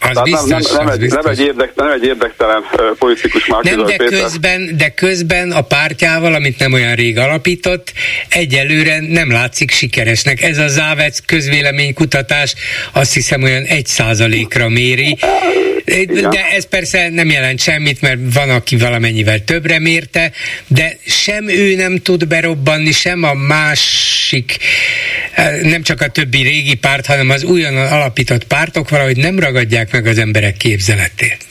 Az biztos, nem, nem, az egy, biztos. nem, egy érdek, nem egy érdektelen uh, politikus már Nem, de közben, de közben a pártjával, amit nem olyan rég alapított, egyelőre nem látszik sikeresnek. Ez a Závec közvéleménykutatás azt hiszem olyan egy százalékra méri. De ez persze nem jelent semmit, mert van, aki valamennyivel többre mérte, de sem ő nem tud berobbanni, sem a másik, nem csak a többi régi párt, hanem az újonnan alapított pártok valahogy nem ragadják meg az emberek képzeletét.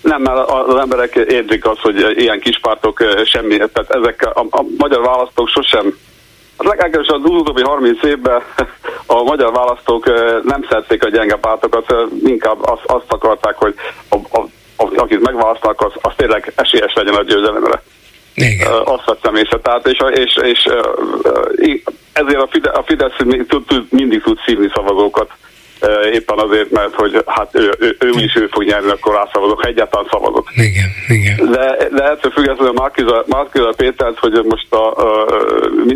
Nem, mert az emberek érzik azt, hogy ilyen kis pártok semmi, tehát ezek a, a magyar választók sosem Hát legalábbis az utóbbi 30 évben a magyar választók nem szerették a gyenge pártokat, inkább azt, azt akarták, hogy a, a, a, akit megválasztanak, az, az tényleg esélyes legyen a győzelemre. Igen. Azt vettem észre. Tehát, és, és, és ezért a Fidesz, a Fidesz mindig tud szívni szavazókat éppen azért, mert hogy hát ő, ő, ő is ő fog nyerni, akkor rászavazok, ha egyáltalán szavazok. Igen, igen. De, de ettől függetlenül Márkiza Pétert, hogy most a, a,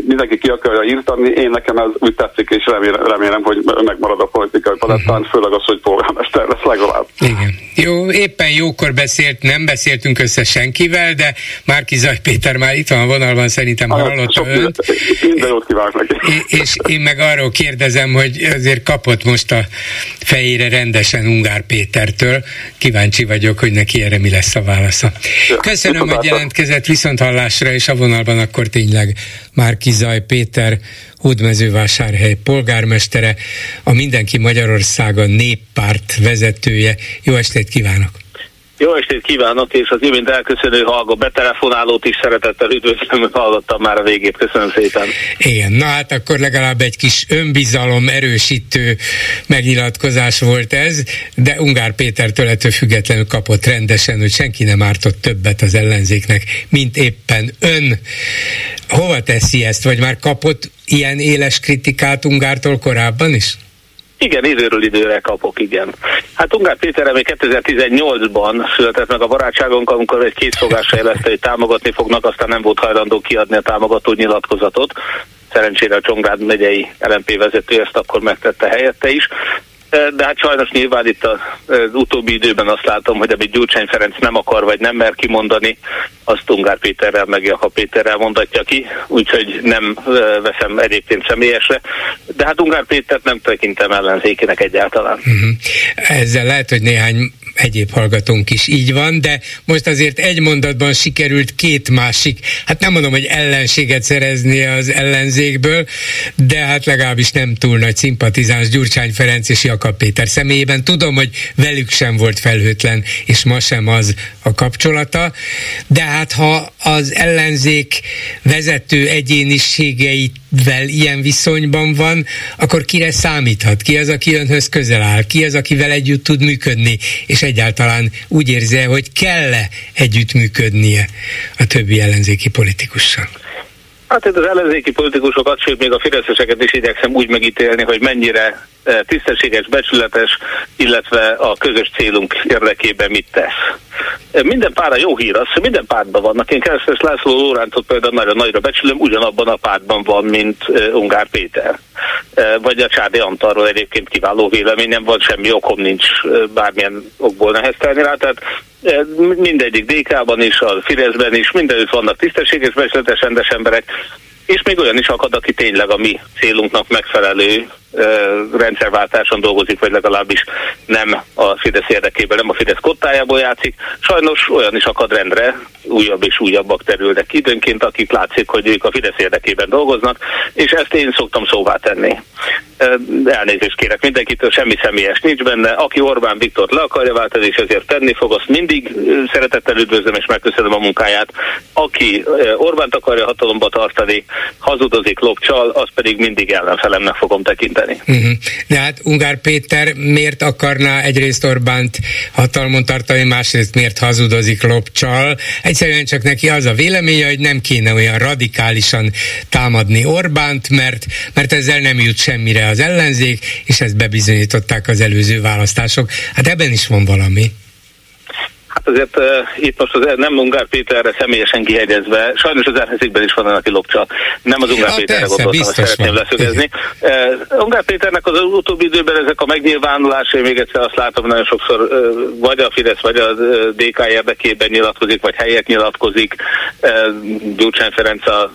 mindenki ki akarja írtani, én nekem ez úgy tetszik, és remélem, remélem hogy megmarad a politikai palettán, uh-huh. főleg az, hogy polgármester lesz legalább. Igen. Jó, éppen jókor beszélt, nem beszéltünk össze senkivel, de Márki Zaj Péter már itt van a vonalban, szerintem hát, hallotta önt. Minden jót kívánok neki. És én meg arról kérdezem, hogy azért kapott most a fejére rendesen Ungár Pétertől. Kíváncsi vagyok, hogy neki erre mi lesz a válasza. Köszönöm, hogy jelentkezett viszont hallásra, és a vonalban akkor tényleg Márki Zaj Péter, Hódmezővásárhely polgármestere, a Mindenki Magyarországa néppárt vezetője. Jó estét kívánok! Jó estét kívánok, és az imént elköszönő hallgó betelefonálót is szeretettel üdvözlöm, hallottam már a végét, köszönöm szépen. Igen, na hát akkor legalább egy kis önbizalom erősítő megnyilatkozás volt ez, de Ungár Pétertől ettől függetlenül kapott rendesen, hogy senki nem ártott többet az ellenzéknek, mint éppen ön. Hova teszi ezt, vagy már kapott ilyen éles kritikát Ungártól korábban is? Igen, időről időre kapok, igen. Hát Ungár Péter még 2018-ban született meg a barátságunk, amikor egy készfogásra jelezte, hogy támogatni fognak, aztán nem volt hajlandó kiadni a támogató nyilatkozatot. Szerencsére a Csongrád megyei LMP vezető ezt akkor megtette helyette is. De hát sajnos nyilván itt az utóbbi időben azt látom, hogy amit Gyurcsány Ferenc nem akar vagy nem mer kimondani, azt Ungár Péterrel meg Jaka Péterrel mondatja ki, úgyhogy nem veszem egyébként személyesre. De hát Ungár Pétert nem tekintem ellenzékének egyáltalán. Uh-huh. Ezzel lehet, hogy néhány egyéb hallgatónk is így van, de most azért egy mondatban sikerült két másik, hát nem mondom, hogy ellenséget szerezni az ellenzékből, de hát legalábbis nem túl nagy szimpatizáns Gyurcsány Ferenc és Jakab Péter személyében. Tudom, hogy velük sem volt felhőtlen, és ma sem az a kapcsolata, de hát ha az ellenzék vezető egyéniségeivel ilyen viszonyban van, akkor kire számíthat? Ki az, aki önhöz közel áll? Ki az, akivel együtt tud működni? És egyáltalán úgy érzi hogy kell-e együttműködnie a többi ellenzéki politikussal? Hát ez az ellenzéki politikusokat, sőt még a fideszeseket is igyekszem úgy megítélni, hogy mennyire eh, tisztességes, becsületes, illetve a közös célunk érdekében mit tesz. Eh, minden pára jó hír az, hogy minden pártban vannak. Én Keresztes László Lóráncot például nagyon nagyra becsülöm, ugyanabban a pártban van, mint uh, Ungár Péter. Vagy a Csádi Antarról egyébként kiváló véleményem van, semmi okom nincs bármilyen okból neheztelni rá. Tehát mindegyik DK-ban is, a Fideszben is, mindenütt vannak tisztességes, becsületes, rendes emberek, és még olyan is akad, aki tényleg a mi célunknak megfelelő rendszerváltáson dolgozik, vagy legalábbis nem a Fidesz érdekében, nem a Fidesz kottájából játszik. Sajnos olyan is akad rendre, újabb és újabbak terülnek időnként, akik látszik, hogy ők a Fidesz érdekében dolgoznak, és ezt én szoktam szóvá tenni. Elnézést kérek mindenkitől, semmi személyes nincs benne. Aki Orbán Viktor le akarja váltani, és ezért tenni fog, azt mindig szeretettel üdvözlöm és megköszönöm a munkáját. Aki Orbánt akarja hatalomba tartani, hazudozik, lopcsal, az pedig mindig ellenfelemnek fogom tekinteni tekinteni. Uh-huh. De hát Ungár Péter miért akarná egyrészt Orbánt hatalmon tartani, másrészt miért hazudozik lopcsal? Egyszerűen csak neki az a véleménye, hogy nem kéne olyan radikálisan támadni Orbánt, mert, mert ezzel nem jut semmire az ellenzék, és ezt bebizonyították az előző választások. Hát ebben is van valami. Hát azért uh, itt most az, nem Ungár Péterre személyesen kihegyezve, sajnos az ellenzékben is van, aki lopcsa. Nem az Ungár Péterre gondoltam, hogy szeretném leszögezni. Uh, Ungár Péternek az utóbbi időben ezek a megnyilvánulásai, még egyszer azt látom, nagyon sokszor uh, vagy a Fidesz, vagy a DK érdekében nyilatkozik, vagy helyet nyilatkozik. Uh, Gyurcsány Ferenc a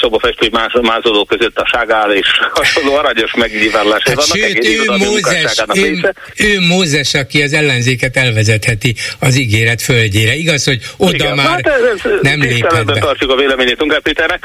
szobafestői mázoló között a ságál és hasonló aranyos megnyilvánulásai hát. Sőt, ő Mózes, ő, ő Mózes, aki az ellenzéket elvezetheti az ígéret földjére. Igaz, hogy oda Igen, már hát ez, ez, nem lépett be. tartjuk a véleményét Ungár Péternek.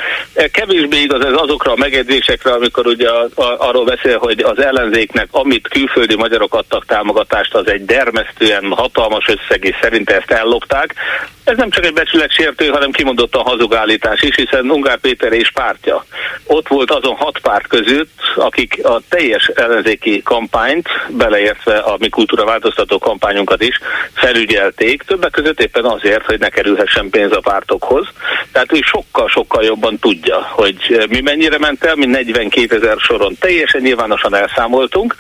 Kevésbé igaz ez azokra a megjegyzésekre, amikor ugye a, a, arról beszél, hogy az ellenzéknek, amit külföldi magyarok adtak támogatást, az egy dermesztően hatalmas összeg, és szerinte ezt ellopták. Ez nem csak egy becsületsértő, hanem kimondottan hazugállítás is, hiszen Ungár Péter és pártja. Ott volt azon hat párt között, akik a teljes ellenzéki kampányt, beleértve a mi kultúra változtató kampányunkat is, felügyelték, többek között éppen azért, hogy ne kerülhessen pénz a pártokhoz. Tehát ő sokkal-sokkal jobban tudja, hogy mi mennyire ment el, mi 42 ezer soron teljesen nyilvánosan elszámoltunk,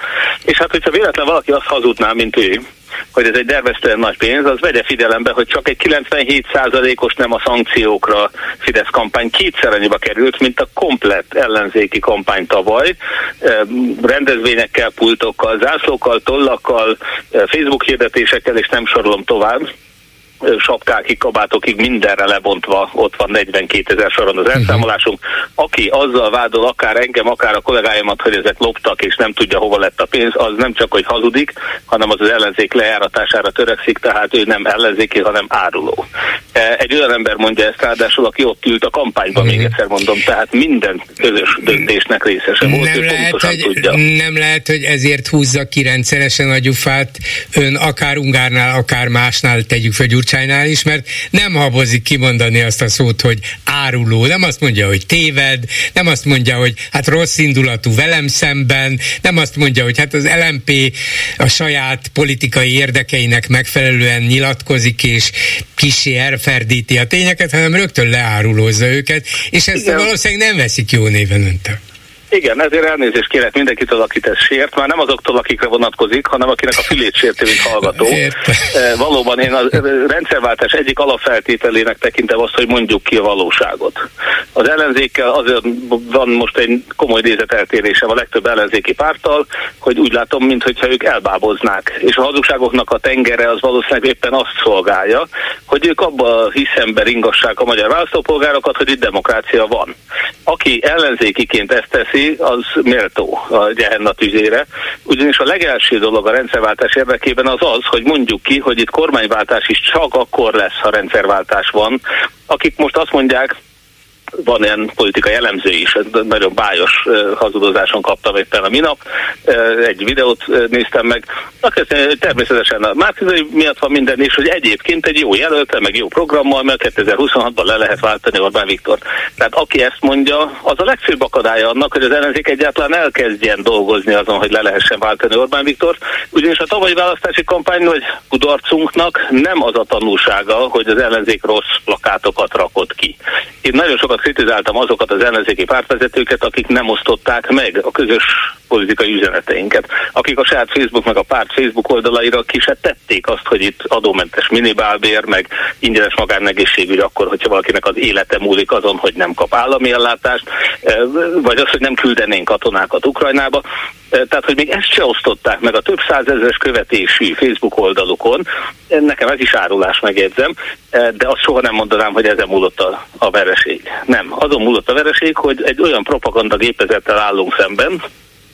és hát hogyha véletlen valaki azt hazudná, mint ő, hogy ez egy dervesztően nagy pénz, az vegye figyelembe, hogy csak egy 97%-os nem a szankciókra Fidesz kampány kétszer annyiba került, mint a komplett ellenzéki kampány tavaly. Rendezvényekkel, pultokkal, zászlókkal, tollakkal, Facebook hirdetésekkel, és nem sorolom tovább sapkákig, kabátokig mindenre lebontva ott van 42 ezer soron az elszámolásunk. Aki azzal vádol akár engem, akár a kollégáimat, hogy ezek loptak és nem tudja hova lett a pénz, az nem csak, hogy hazudik, hanem az az ellenzék lejáratására törekszik, tehát ő nem ellenzéki, hanem áruló. E, egy olyan ember mondja ezt ráadásul, aki ott ült a kampányban, még egyszer mondom, tehát minden közös döntésnek részese volt, nem lehet, hogy, tudja. Nem lehet, hogy ezért húzza ki rendszeresen a gyufát, ön akár Ungárnál, akár másnál tegyük fel Gyurcsánynál is, mert nem habozik kimondani azt a szót, hogy áruló, nem azt mondja, hogy téved, nem azt mondja, hogy hát rossz indulatú velem szemben, nem azt mondja, hogy hát az LMP a saját politikai érdekeinek megfelelően nyilatkozik, és kisé elferdíti a tényeket, hanem rögtön leárulózza őket, és ezt Igen. valószínűleg nem veszik jó néven öntől. Igen, ezért elnézést kérek mindenkitől, akit ez sért, már nem azoktól, akikre vonatkozik, hanem akinek a fülét sérti, mint hallgató. Érte. Valóban én a rendszerváltás egyik alapfeltételének tekintem azt, hogy mondjuk ki a valóságot. Az ellenzékkel azért van most egy komoly nézeteltérése a legtöbb ellenzéki párttal, hogy úgy látom, mintha ők elbáboznák. És a hazugságoknak a tengere az valószínűleg éppen azt szolgálja, hogy ők abba hiszembe ringassák a magyar választópolgárokat, hogy itt demokrácia van. Aki ellenzékiként ezt teszi, teszi, az méltó a gyehenna tüzére. Ugyanis a legelső dolog a rendszerváltás érdekében az az, hogy mondjuk ki, hogy itt kormányváltás is csak akkor lesz, ha rendszerváltás van. Akik most azt mondják, van ilyen politikai elemző is, nagyon bájos hazudozáson kaptam éppen a minap, egy videót néztem meg, természetesen a Márkizai miatt van minden, és hogy egyébként egy jó jelölte, meg jó programmal, mert 2026-ban le lehet váltani Orbán Viktor. Tehát aki ezt mondja, az a legfőbb akadálya annak, hogy az ellenzék egyáltalán elkezdjen dolgozni azon, hogy le lehessen váltani Orbán Viktor, ugyanis a tavalyi választási kampány vagy kudarcunknak nem az a tanulsága, hogy az ellenzék rossz plakátokat rakott ki. Én nagyon sokat kritizáltam azokat az ellenzéki pártvezetőket, akik nem osztották meg a közös politikai üzeneteinket, akik a saját Facebook meg a párt Facebook oldalaira ki se tették azt, hogy itt adómentes minibálbér, meg ingyenes magánegészségügy akkor, hogyha valakinek az élete múlik azon, hogy nem kap állami ellátást, eh, vagy az, hogy nem küldenénk katonákat Ukrajnába. Eh, tehát, hogy még ezt se osztották meg a több százezres követésű Facebook oldalukon, nekem ez is árulás, megjegyzem, de azt soha nem mondanám, hogy ezen múlott a, a vereség. Nem, azon múlott a vereség, hogy egy olyan propaganda gépezettel állunk szemben,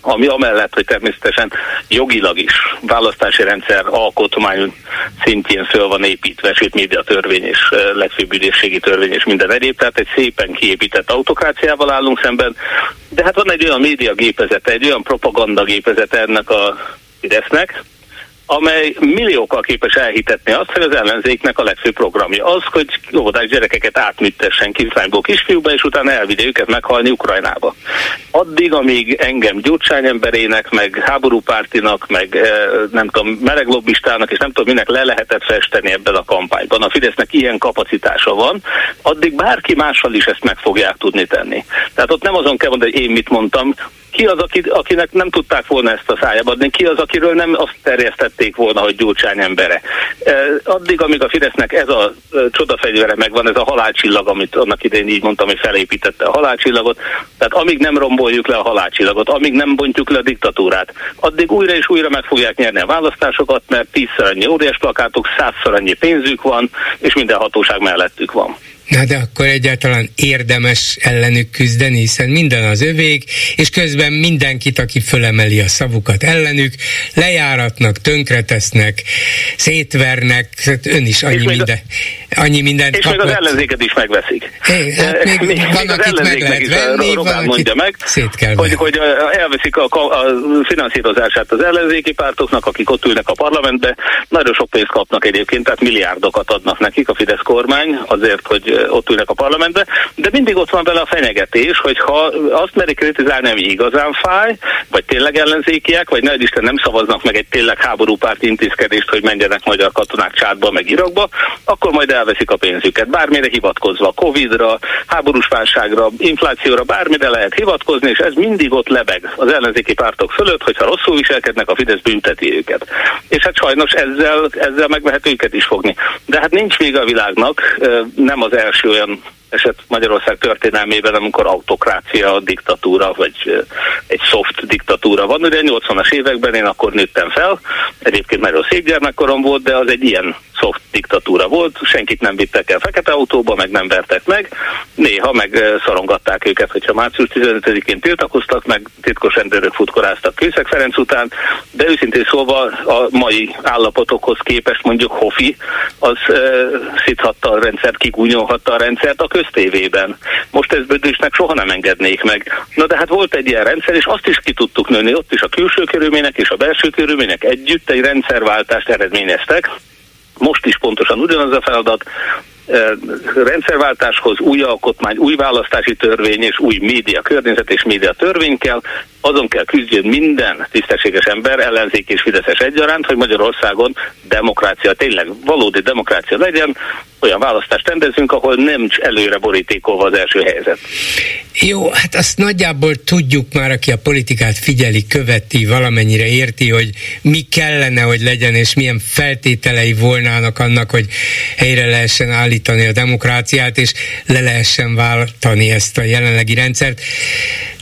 ami amellett, hogy természetesen jogilag is választási rendszer alkotmány szintjén föl van építve, sőt média törvény és legfőbb ügyészségi törvény és minden egyéb, tehát egy szépen kiépített autokráciával állunk szemben, de hát van egy olyan média gépezete, egy olyan propaganda gépezete ennek a Fidesznek, amely milliókkal képes elhitetni azt, hogy az ellenzéknek a legfőbb programja az, hogy óvodás gyerekeket átműtessen kislányból kisfiúba, és utána elvigye őket meghalni Ukrajnába. Addig, amíg engem Gyurcsány emberének, meg háborúpártinak, meg eh, nem tudom, mereglobbistának, és nem tudom, minek le lehetett festeni ebben a kampányban. A Fidesznek ilyen kapacitása van, addig bárki mással is ezt meg fogják tudni tenni. Tehát ott nem azon kell mondani, hogy én mit mondtam, ki az, aki, akinek nem tudták volna ezt a szájába adni, ki az, akiről nem azt terjesztették volna, hogy Gyurcsány embere. Addig, amíg a Fidesznek ez a csodafegyvere megvan, ez a halálcsillag, amit annak idején így mondtam, hogy felépítette a halálcsillagot, tehát amíg nem romboljuk le a halálcsillagot, amíg nem bontjuk le a diktatúrát, addig újra és újra meg fogják nyerni a választásokat, mert tízszer annyi óriás plakátok, százszor annyi pénzük van, és minden hatóság mellettük van. Na de akkor egyáltalán érdemes ellenük küzdeni, hiszen minden az övék, és közben mindenkit, aki fölemeli a szavukat ellenük, lejáratnak, tönkretesznek, szétvernek, ön is annyi minden. Annyi mindent És kapott. még az ellenzéket is megveszik. É, hát még, még van, az lehet is, venni, Robán van, mondja meg, hogy, hogy elveszik a, a finanszírozását az ellenzéki pártoknak, akik ott ülnek a parlamentbe, nagyon sok pénzt kapnak egyébként, tehát milliárdokat adnak nekik a Fidesz kormány azért, hogy ott ülnek a parlamentbe, de mindig ott van vele a fenyegetés, hogy ha azt merik kritizálni, ami igazán fáj, vagy tényleg ellenzékiek, vagy ne Isten nem szavaznak meg egy tényleg háborúpárti intézkedést, hogy menjenek magyar katonák csátba, meg Irakba, akkor majd elveszik a pénzüket. Bármire hivatkozva, Covid-ra, háborús válságra, inflációra, bármire lehet hivatkozni, és ez mindig ott lebeg az ellenzéki pártok fölött, hogyha rosszul viselkednek, a Fidesz bünteti őket. És hát sajnos ezzel, ezzel meg lehet őket is fogni. De hát nincs vége a világnak, nem az első olyan eset Magyarország történelmében, amikor autokrácia, diktatúra, vagy egy soft diktatúra van. Ugye 80-as években én akkor nőttem fel, egyébként nagyon szép gyermekkorom volt, de az egy ilyen soft diktatúra volt, senkit nem vittek el fekete autóba, meg nem vertek meg, néha meg szorongatták őket, hogyha március 15-én tiltakoztak, meg titkos rendőrök futkoráztak Kőszeg Ferenc után, de őszintén szólva a mai állapotokhoz képest mondjuk Hofi, az uh, szíthatta a rendszert, kigúnyolhatta a rendszert. A köztévében. Most ezt Bödösnek soha nem engednék meg. Na de hát volt egy ilyen rendszer, és azt is ki tudtuk nőni, ott is a külső körülmények és a belső körülmények együtt egy rendszerváltást eredményeztek, most is pontosan ugyanaz a feladat, rendszerváltáshoz új alkotmány, új választási törvény és új média környezet és média törvény kell, azon kell küzdjön minden tisztességes ember, ellenzék és fideszes egyaránt, hogy Magyarországon demokrácia, tényleg valódi demokrácia legyen, olyan választást rendezünk, ahol nem előre borítékolva az első helyzet. Jó, hát azt nagyjából tudjuk már, aki a politikát figyeli, követi, valamennyire érti, hogy mi kellene, hogy legyen, és milyen feltételei volnának annak, hogy helyre lehessen állítani a demokráciát, és le lehessen váltani ezt a jelenlegi rendszert.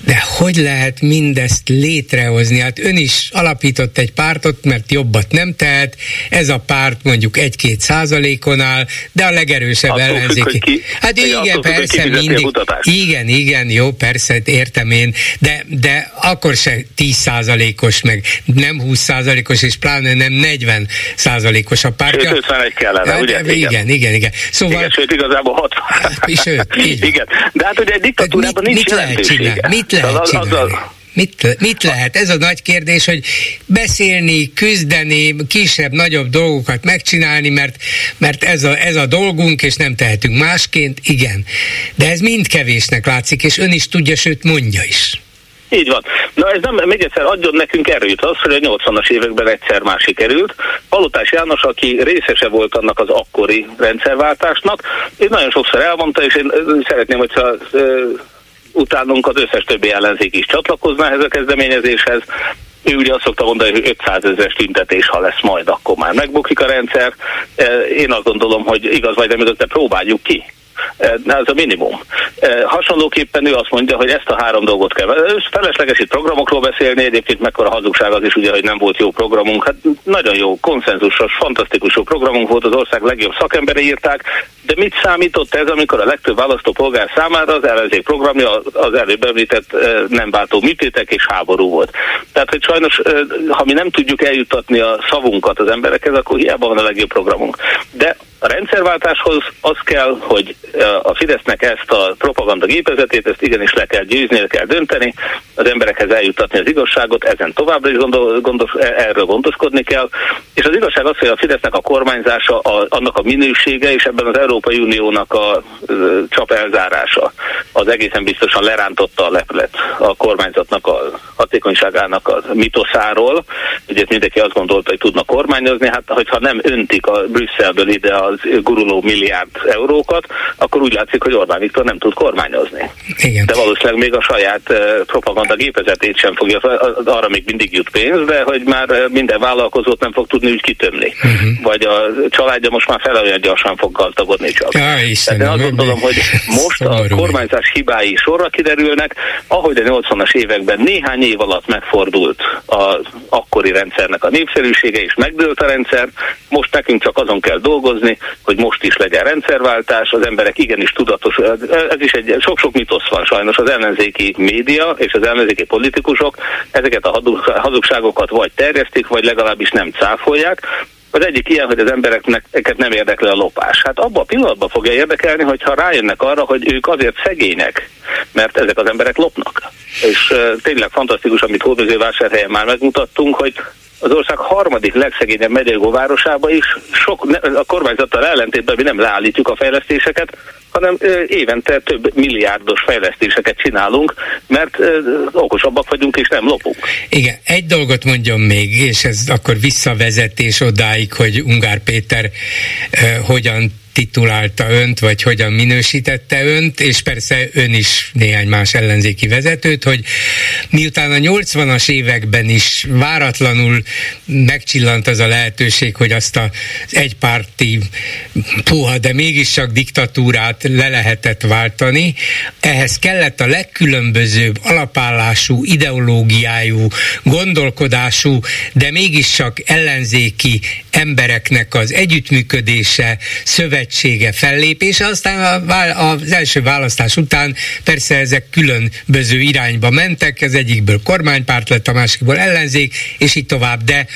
De hogy lehet mindezt létrehozni? Hát ön is alapított egy pártot, mert jobbat nem tehet, ez a párt mondjuk egy-két százalékon áll, de a legerősebb attól ellenzéki. Függ, ki, hát igen, persze, függ, mindig. Igen, igen, jó, persze, értem én, de, de akkor se 10 százalékos, meg nem 20 százalékos, és pláne nem 40 százalékos a pártja. Sőt, 51 kellene, hát, ugye? Igen, igen, igen. igen. Szóval, igen, sőt, igazából 60. Hát, sőt, igen. De hát ugye egy diktatúrában nincs mit lehet csinálni? Mit lehet az, csinálni? Mit, mit lehet? Ez a nagy kérdés, hogy beszélni, küzdeni, kisebb, nagyobb dolgokat megcsinálni, mert, mert ez, a, ez a dolgunk, és nem tehetünk másként, igen. De ez mind kevésnek látszik, és ön is tudja, sőt mondja is. Így van. Na ez nem, még egyszer adjon nekünk erőt az, hogy a 80-as években egyszer már sikerült. Palotás János, aki részese volt annak az akkori rendszerváltásnak, ő nagyon sokszor elmondta, és én szeretném, hogyha utánunk az összes többi ellenzék is csatlakozna ehhez a kezdeményezéshez. Ő ugye azt szokta mondani, hogy 500 ezeres tüntetés, ha lesz majd, akkor már megbukik a rendszer. Én azt gondolom, hogy igaz vagy nem, de próbáljuk ki ez a minimum. Hasonlóképpen ő azt mondja, hogy ezt a három dolgot kell. Felesleges itt programokról beszélni, egyébként mekkora hazugság az is, ugye, hogy nem volt jó programunk. Hát nagyon jó, konszenzusos, fantasztikus jó programunk volt, az ország legjobb szakembere írták, de mit számított ez, amikor a legtöbb választópolgár számára az ellenzék programja az előbb említett nem váltó műtétek és háború volt. Tehát, hogy sajnos, ha mi nem tudjuk eljutatni a szavunkat az emberekhez, akkor hiába van a legjobb programunk. De a rendszerváltáshoz az kell, hogy a Fidesznek ezt a propaganda gépezetét, ezt igenis le kell győzni, le kell dönteni, az emberekhez eljutatni az igazságot, ezen továbbra is gondol, gondos, erről gondoskodni kell, és az igazság az, hogy a Fidesznek a kormányzása, a, annak a minősége, és ebben az Európai Uniónak a, a csap elzárása, az egészen biztosan lerántotta a leplet a kormányzatnak a hatékonyságának a mitoszáról. Ugye mindenki azt gondolta, hogy tudna kormányozni, hát hogyha nem öntik a Brüsszelből ide az guruló milliárd eurókat, akkor úgy látszik, hogy Orbán Viktor nem tud kormányozni. Igen. De valószínűleg még a saját propaganda gépezetét sem fogja, arra még mindig jut pénz, de hogy már minden vállalkozót nem fog tudni úgy kitömni. Uh-huh. Vagy a családja most már fel olyan gyorsan fog gazdagodni csak. Ja, Istenem, de azt gondolom, hogy most a kormányzás hibái sorra kiderülnek, ahogy a 80-as években néhány év alatt megfordult az akkori rendszernek a népszerűsége, és megdőlt a rendszer, most nekünk csak azon kell dolgozni, hogy most is legyen rendszerváltás, az emberek igenis tudatos, ez is egy sok-sok mitosz van sajnos, az ellenzéki média és az ellenzéki politikusok ezeket a hazugságokat vagy terjesztik, vagy legalábbis nem cáfolják, Az egyik ilyen, hogy az embereknek nem érdekli a lopás. Hát abban a pillanatban fogja érdekelni, hogyha rájönnek arra, hogy ők azért szegények, mert ezek az emberek lopnak. És uh, tényleg fantasztikus, amit Hódmezővásárhelyen már megmutattunk, hogy az ország harmadik legszegényebb megyei városába is sok, a kormányzattal ellentétben mi nem leállítjuk a fejlesztéseket, hanem évente több milliárdos fejlesztéseket csinálunk, mert okosabbak vagyunk és nem lopunk. Igen, egy dolgot mondjon még, és ez akkor visszavezetés odáig, hogy Ungár Péter hogyan titulálta önt, vagy hogyan minősítette önt, és persze ön is néhány más ellenzéki vezetőt, hogy miután a 80-as években is váratlanul megcsillant az a lehetőség, hogy azt az egypárti puha, de mégis csak diktatúrát le lehetett váltani, ehhez kellett a legkülönbözőbb alapállású, ideológiájú, gondolkodású, de mégis csak ellenzéki embereknek az együttműködése, szövet szövetsége fellépése, aztán az első választás után persze ezek különböző irányba mentek, az egyikből kormánypárt lett, a másikból ellenzék, és így tovább, de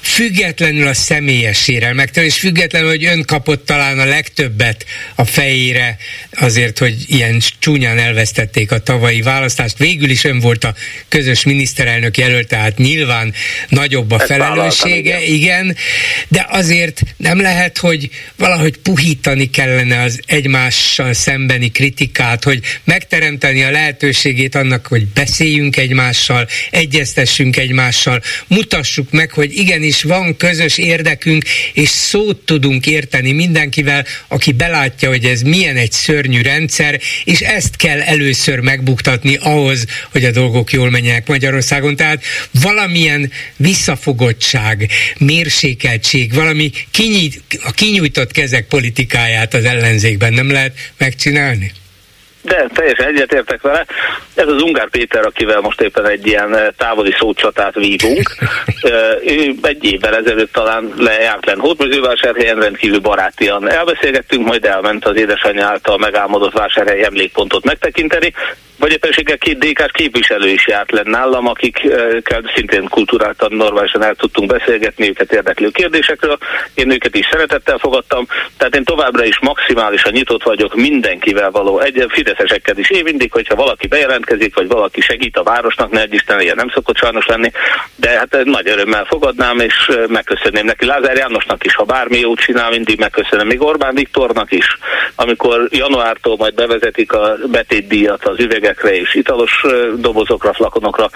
függetlenül a személyes sérelmektől, és függetlenül, hogy ön kapott talán a legtöbbet a fejére azért, hogy ilyen csúnyán elvesztették a tavalyi választást. Végül is ön volt a közös miniszterelnök jelölt, tehát nyilván nagyobb a felelőssége, igen, de azért nem lehet, hogy valahogy puhítani kellene az egymással szembeni kritikát, hogy megteremteni a lehetőségét annak, hogy beszéljünk egymással, egyeztessünk egymással, mutassuk meg, hogy igenis van közös érdekünk, és szót tudunk érteni mindenkivel, aki belátja, hogy ez milyen egy szörnyű rendszer, és ezt kell először megbuktatni ahhoz, hogy a dolgok jól menjenek Magyarországon. Tehát valamilyen visszafogottság, mérsékeltség, valami kinyit, a kinyújtott kezek politikáját az ellenzékben nem lehet megcsinálni? De teljesen egyetértek vele. Ez az Ungár Péter, akivel most éppen egy ilyen eh, távoli szócsatát vívunk. Eh, ő egy évvel ezelőtt talán lejárt len Hódmezővásárhelyen, rendkívül barátian elbeszélgettünk, majd elment az édesanyja által megálmodott vásárhely emlékpontot megtekinteni vagy éppenséggel két dk képviselő is járt lenne nálam, akikkel szintén kulturáltan normálisan el tudtunk beszélgetni őket érdeklő kérdésekről. Én őket is szeretettel fogadtam, tehát én továbbra is maximálisan nyitott vagyok mindenkivel való, egy fideszesekkel is. Én mindig, hogyha valaki bejelentkezik, vagy valaki segít a városnak, ne egy Isten, ilyen nem szokott sajnos lenni, de hát nagy örömmel fogadnám, és megköszönném neki. Lázár Jánosnak is, ha bármi jót csinál, mindig megköszönöm. Még Orbán Viktornak is, amikor januártól majd bevezetik a betétdíjat az üveg üvegekre és italos dobozokra, flakonokra.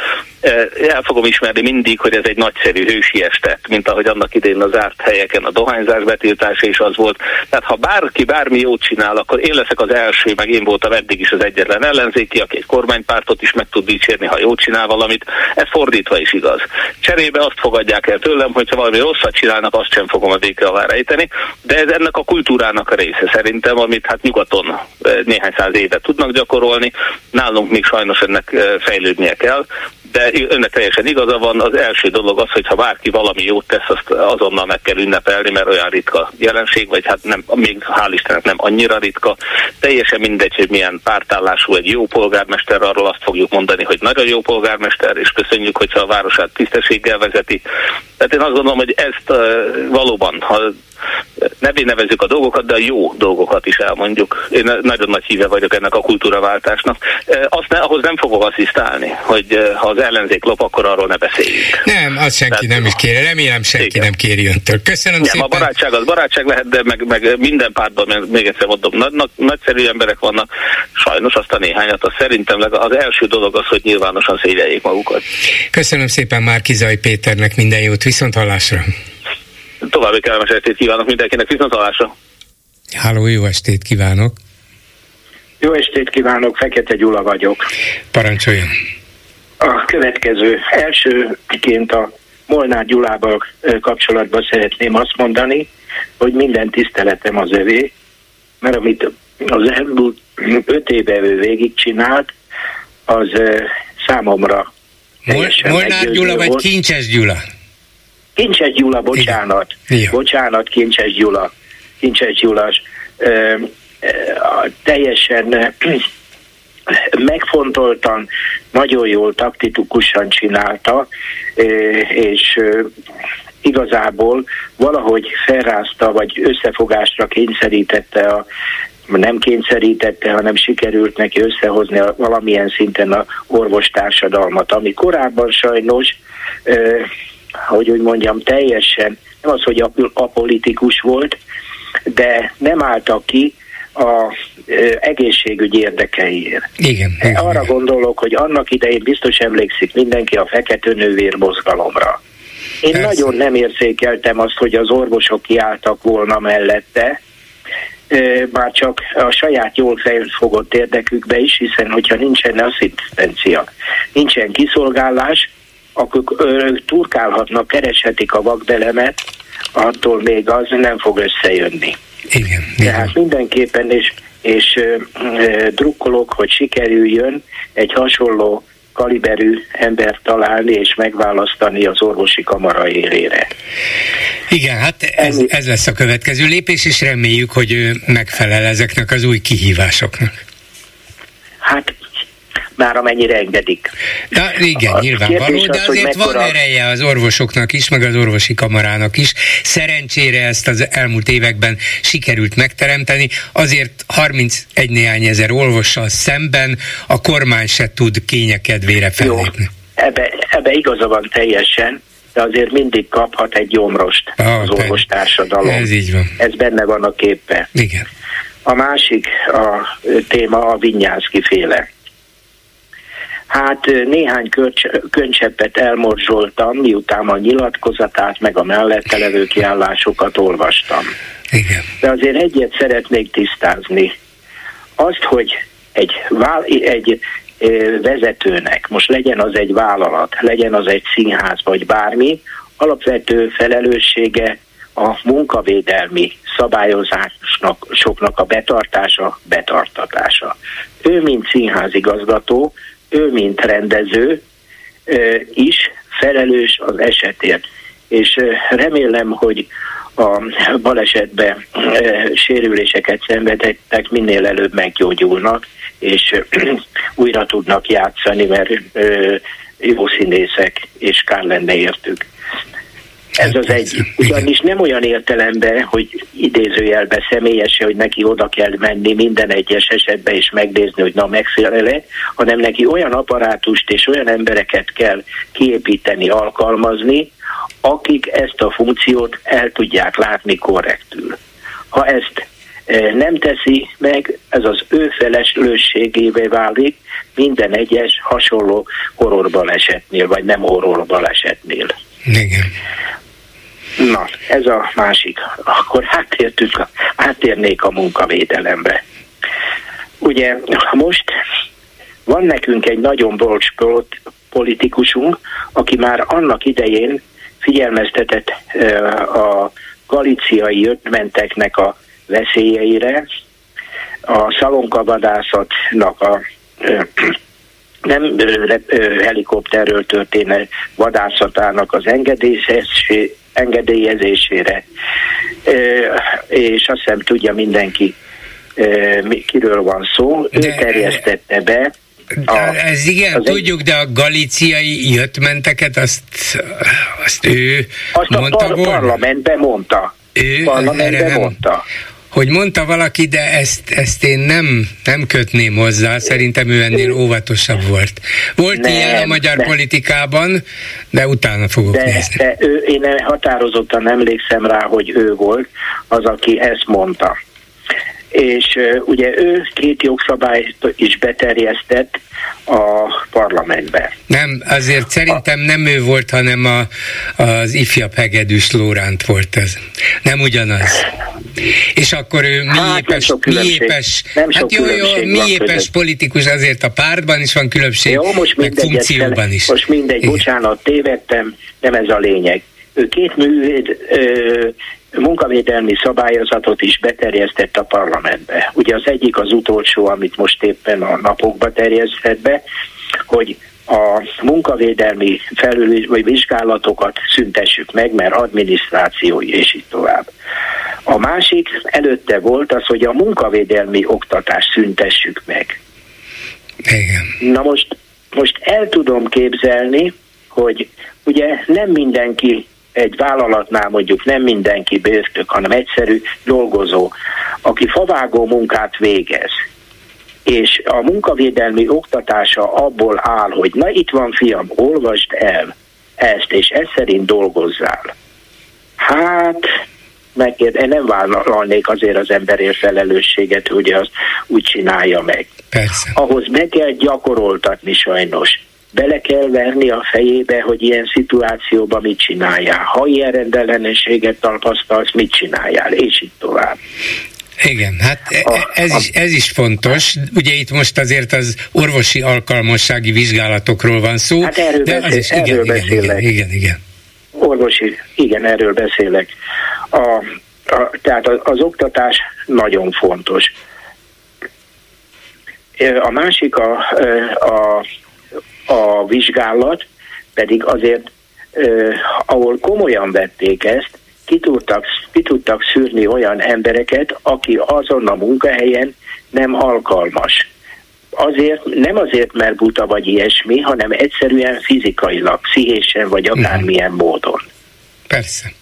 El fogom ismerni mindig, hogy ez egy nagyszerű hősi tett, mint ahogy annak idén az zárt helyeken a dohányzás betiltása is az volt. Tehát ha bárki bármi jót csinál, akkor én leszek az első, meg én voltam eddig is az egyetlen ellenzéki, aki egy kormánypártot is meg tud dicsérni, ha jót csinál valamit. Ez fordítva is igaz. Cserébe azt fogadják el tőlem, hogyha valami rosszat csinálnak, azt sem fogom a béke alá rejteni, de ez ennek a kultúrának a része szerintem, amit hát nyugaton néhány száz éve tudnak gyakorolni, nálunk még sajnos ennek fejlődnie kell, de önnek teljesen igaza van, az első dolog az, hogy ha bárki valami jót tesz, azt azonnal meg kell ünnepelni, mert olyan ritka jelenség, vagy hát nem, még hál' Istennek nem annyira ritka. Teljesen mindegy, hogy milyen pártállású egy jó polgármester, arról azt fogjuk mondani, hogy nagyon jó polgármester, és köszönjük, hogyha a városát tisztességgel vezeti. Tehát én azt gondolom, hogy ezt valóban, ha nevén nevezzük a dolgokat, de a jó dolgokat is elmondjuk. Én nagyon nagy híve vagyok ennek a kultúraváltásnak. Azt ne, ahhoz nem fogok asszisztálni, hogy ha az ellenzék lop, akkor arról ne beszéljünk. Nem, azt senki Tehát, nem is kéri. Remélem senki igen. nem kéri öntől. Köszönöm nem, szépen. A barátság az barátság lehet, de meg, meg minden pártban, még egyszer mondom, nagy, nagy, nagyszerű emberek vannak. Sajnos azt a néhányat, az szerintem az első dolog az, hogy nyilvánosan szégyeljék magukat. Köszönöm szépen Márkizai Péternek minden jót, viszont hallásra. További kellemes estét kívánok mindenkinek, viszont hallásra. Háló, jó estét kívánok. Jó estét kívánok, Fekete Gyula vagyok. Parancsoljon. A következő elsőként a Molnár Gyulával kapcsolatban szeretném azt mondani, hogy minden tiszteletem az övé, mert amit az elmúlt öt éve ő végigcsinált, az számomra Molnár Gyula vagy Kincses Gyula? Kincses Gyula, bocsánat. Igen. Bocsánat, Kincses Gyula. Kincses Gyula. Ö, teljesen megfontoltan, nagyon jól, taktikusan csinálta, és igazából valahogy felrázta, vagy összefogásra kényszerítette a nem kényszerítette, hanem sikerült neki összehozni a, valamilyen szinten a orvostársadalmat, ami korábban sajnos, hogy úgy mondjam, teljesen, nem az, hogy apolitikus volt, de nem álltak ki a egészségügy érdekeiért. Igen, igen, Arra igen. gondolok, hogy annak idején biztos emlékszik mindenki a fekete nővér mozgalomra. Én Persze. nagyon nem érzékeltem azt, hogy az orvosok kiálltak volna mellette, már csak a saját jól felfogott érdekükbe is, hiszen hogyha nincsen asszisztencia, nincsen kiszolgálás, akkor turkálhatnak, kereshetik a vakbelemet, attól még az nem fog összejönni. Igen. Tehát igen. mindenképpen, és, és e, drukkolok, hogy sikerüljön egy hasonló kaliberű embert találni és megválasztani az orvosi kamara élére. Igen, hát ez, ez lesz a következő lépés, és reméljük, hogy ő megfelel ezeknek az új kihívásoknak. Hát már amennyire engedik. Na, igen, a nyilvánvaló, de azért mekkora... van ereje az orvosoknak is, meg az orvosi kamarának is. Szerencsére ezt az elmúlt években sikerült megteremteni, azért 31 néhány ezer orvossal szemben a kormány se tud kényekedvére fellépni. Jó, ebbe, ebbe igaza van teljesen, de azért mindig kaphat egy gyomrost ah, az orvostársadalom. Ez így van. Ez benne van a képbe. Igen. A másik a téma a Vinyánszki féle. Hát néhány könycseppet elmorzsoltam, miután a nyilatkozatát, meg a mellette levő kiállásokat olvastam. Igen. De azért egyet szeretnék tisztázni. Azt, hogy egy, egy vezetőnek, most legyen az egy vállalat, legyen az egy színház, vagy bármi, alapvető felelőssége a munkavédelmi szabályozásnak soknak a betartása, betartatása. Ő, mint színházigazgató, ő, mint rendező is felelős az esetért. És remélem, hogy a balesetben sérüléseket szenvedettek minél előbb meggyógyulnak, és újra tudnak játszani, mert jó színészek, és kár lenne értük. Ez az egy. Ugyanis nem olyan értelemben, hogy idézőjelbe személyesen, hogy neki oda kell menni minden egyes esetben és megnézni, hogy na megfelele, hanem neki olyan apparátust és olyan embereket kell kiépíteni, alkalmazni, akik ezt a funkciót el tudják látni korrektül. Ha ezt e, nem teszi meg, ez az ő felelősségévé válik minden egyes hasonló horrorbalesetnél, vagy nem horrorbalesetnél. Igen. Na, ez a másik. Akkor átértünk, átérnék a munkavédelembe. Ugye most van nekünk egy nagyon bolcs politikusunk, aki már annak idején figyelmeztetett a galiciai ötmenteknek a veszélyeire, a szalonkavadászatnak a nem helikopterről történő vadászatának az engedélyezésére, és azt hiszem tudja mindenki, kiről van szó. De, ő terjesztette be a, ez igen, tudjuk, de a galiciai jöttmenteket, azt, azt ő azt mondta a par- volna? parlamentben mondta. Ő parlamentben mondta hogy mondta valaki, de ezt, ezt én nem, nem kötném hozzá, szerintem ő ennél óvatosabb volt. Volt nem, ilyen a magyar de, politikában, de utána fogok de, nézni. De ő, én határozottan emlékszem rá, hogy ő volt az, aki ezt mondta és ugye ő két jogszabályt is beterjesztett a parlamentbe. Nem, azért szerintem nem ő volt, hanem a, az ifjabb hegedűs Lóránt volt ez. Nem ugyanaz. És akkor ő mi hát épes, mi épes, nem hát jó, jó, mi épes politikus, azért a pártban is van különbség, jó, most meg funkcióban is. Most mindegy, Igen. bocsánat, tévedtem, nem ez a lényeg. Ő két művét munkavédelmi szabályozatot is beterjesztett a parlamentbe. Ugye az egyik az utolsó, amit most éppen a napokba terjesztett be, hogy a munkavédelmi felül vagy vizsgálatokat szüntessük meg, mert adminisztrációi és így tovább. A másik előtte volt az, hogy a munkavédelmi oktatást szüntessük meg. Igen. Na most, most el tudom képzelni, hogy ugye nem mindenki egy vállalatnál mondjuk nem mindenki bértök, hanem egyszerű dolgozó, aki favágó munkát végez, és a munkavédelmi oktatása abból áll, hogy na itt van fiam, olvasd el ezt, és ez szerint dolgozzál. Hát, megkér, én nem vállalnék azért az emberért felelősséget, hogy azt úgy csinálja meg. Persze. Ahhoz meg kell gyakoroltatni sajnos. Bele kell verni a fejébe, hogy ilyen szituációban mit csináljál. Ha ilyen rendellenességet tapasztalsz, mit csináljál, és így tovább. Igen, hát e- ez is, ez is fontos. Ugye itt most azért az orvosi alkalmassági vizsgálatokról van szó. Hát erről, de beszél, az is, igen, erről igen, beszélek. igen, igen, igen. Orvosi, igen, erről beszélek. A, a, tehát az, az oktatás nagyon fontos. A másik a, a, a vizsgálat, pedig azért, ahol komolyan vették ezt, ki tudtak, ki tudtak szűrni olyan embereket, aki azon a munkahelyen nem alkalmas. Azért, nem azért, mert buta vagy ilyesmi, hanem egyszerűen fizikailag, pszichésen vagy akármilyen módon. Persze.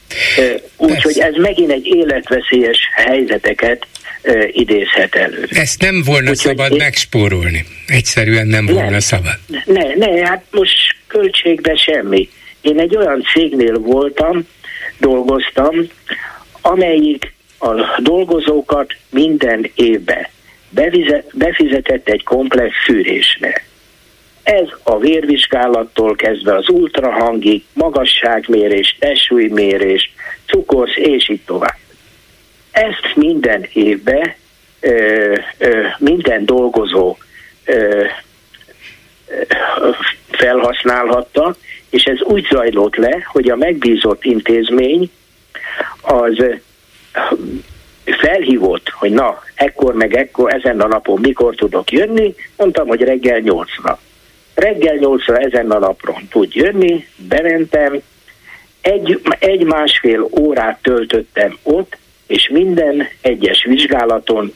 Úgyhogy ez megint egy életveszélyes helyzeteket idézhet elő. Ezt nem volna Úgyhogy szabad én... megspórolni. Egyszerűen nem volna ne, szabad. Ne, ne, hát most költségbe semmi. Én egy olyan cégnél voltam, dolgoztam, amelyik a dolgozókat minden évben befizetett egy komplex szűrésre. Ez a vérvizsgálattól kezdve az ultrahangig, magasságmérés, testsúlymérés, cukorsz és így tovább. Ezt minden évben minden dolgozó felhasználhatta, és ez úgy zajlott le, hogy a megbízott intézmény az felhívott, hogy na, ekkor meg ekkor, ezen a napon mikor tudok jönni, mondtam, hogy reggel nyolcra. Reggel nyolcra ezen a napon tud jönni, bementem, egy, egy másfél órát töltöttem ott, és minden egyes vizsgálaton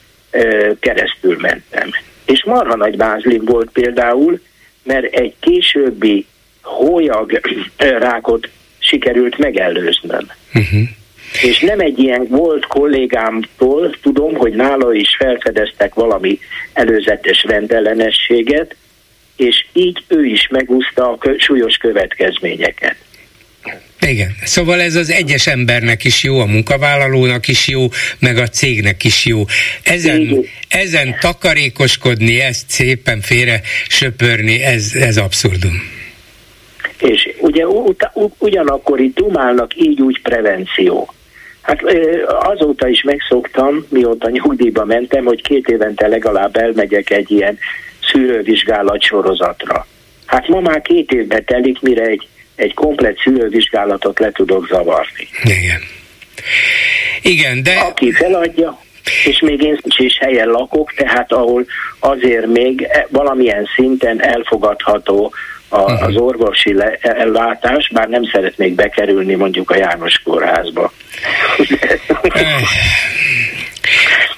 keresztül mentem. És marha nagy mázlim volt például, mert egy későbbi hólyag rákot sikerült megelőznöm. Uh-huh. És nem egy ilyen volt kollégámtól, tudom, hogy nála is felfedeztek valami előzetes rendellenességet, és így ő is megúszta a súlyos következményeket. Igen, szóval ez az egyes embernek is jó, a munkavállalónak is jó, meg a cégnek is jó. Ezen, ezen takarékoskodni, ezt szépen félre söpörni, ez, ez abszurdum. És ugye ugyanakkor itt dumálnak így úgy prevenció. Hát azóta is megszoktam, mióta nyugdíjba mentem, hogy két évente legalább elmegyek egy ilyen szűrővizsgálat sorozatra. Hát ma már két évbe telik, mire egy, egy komplet szűrővizsgálatot le tudok zavarni. Igen. Igen, de... Aki feladja, és még én is helyen lakok, tehát ahol azért még e, valamilyen szinten elfogadható a, uh-huh. az orvosi ellátás, bár nem szeretnék bekerülni mondjuk a János kórházba.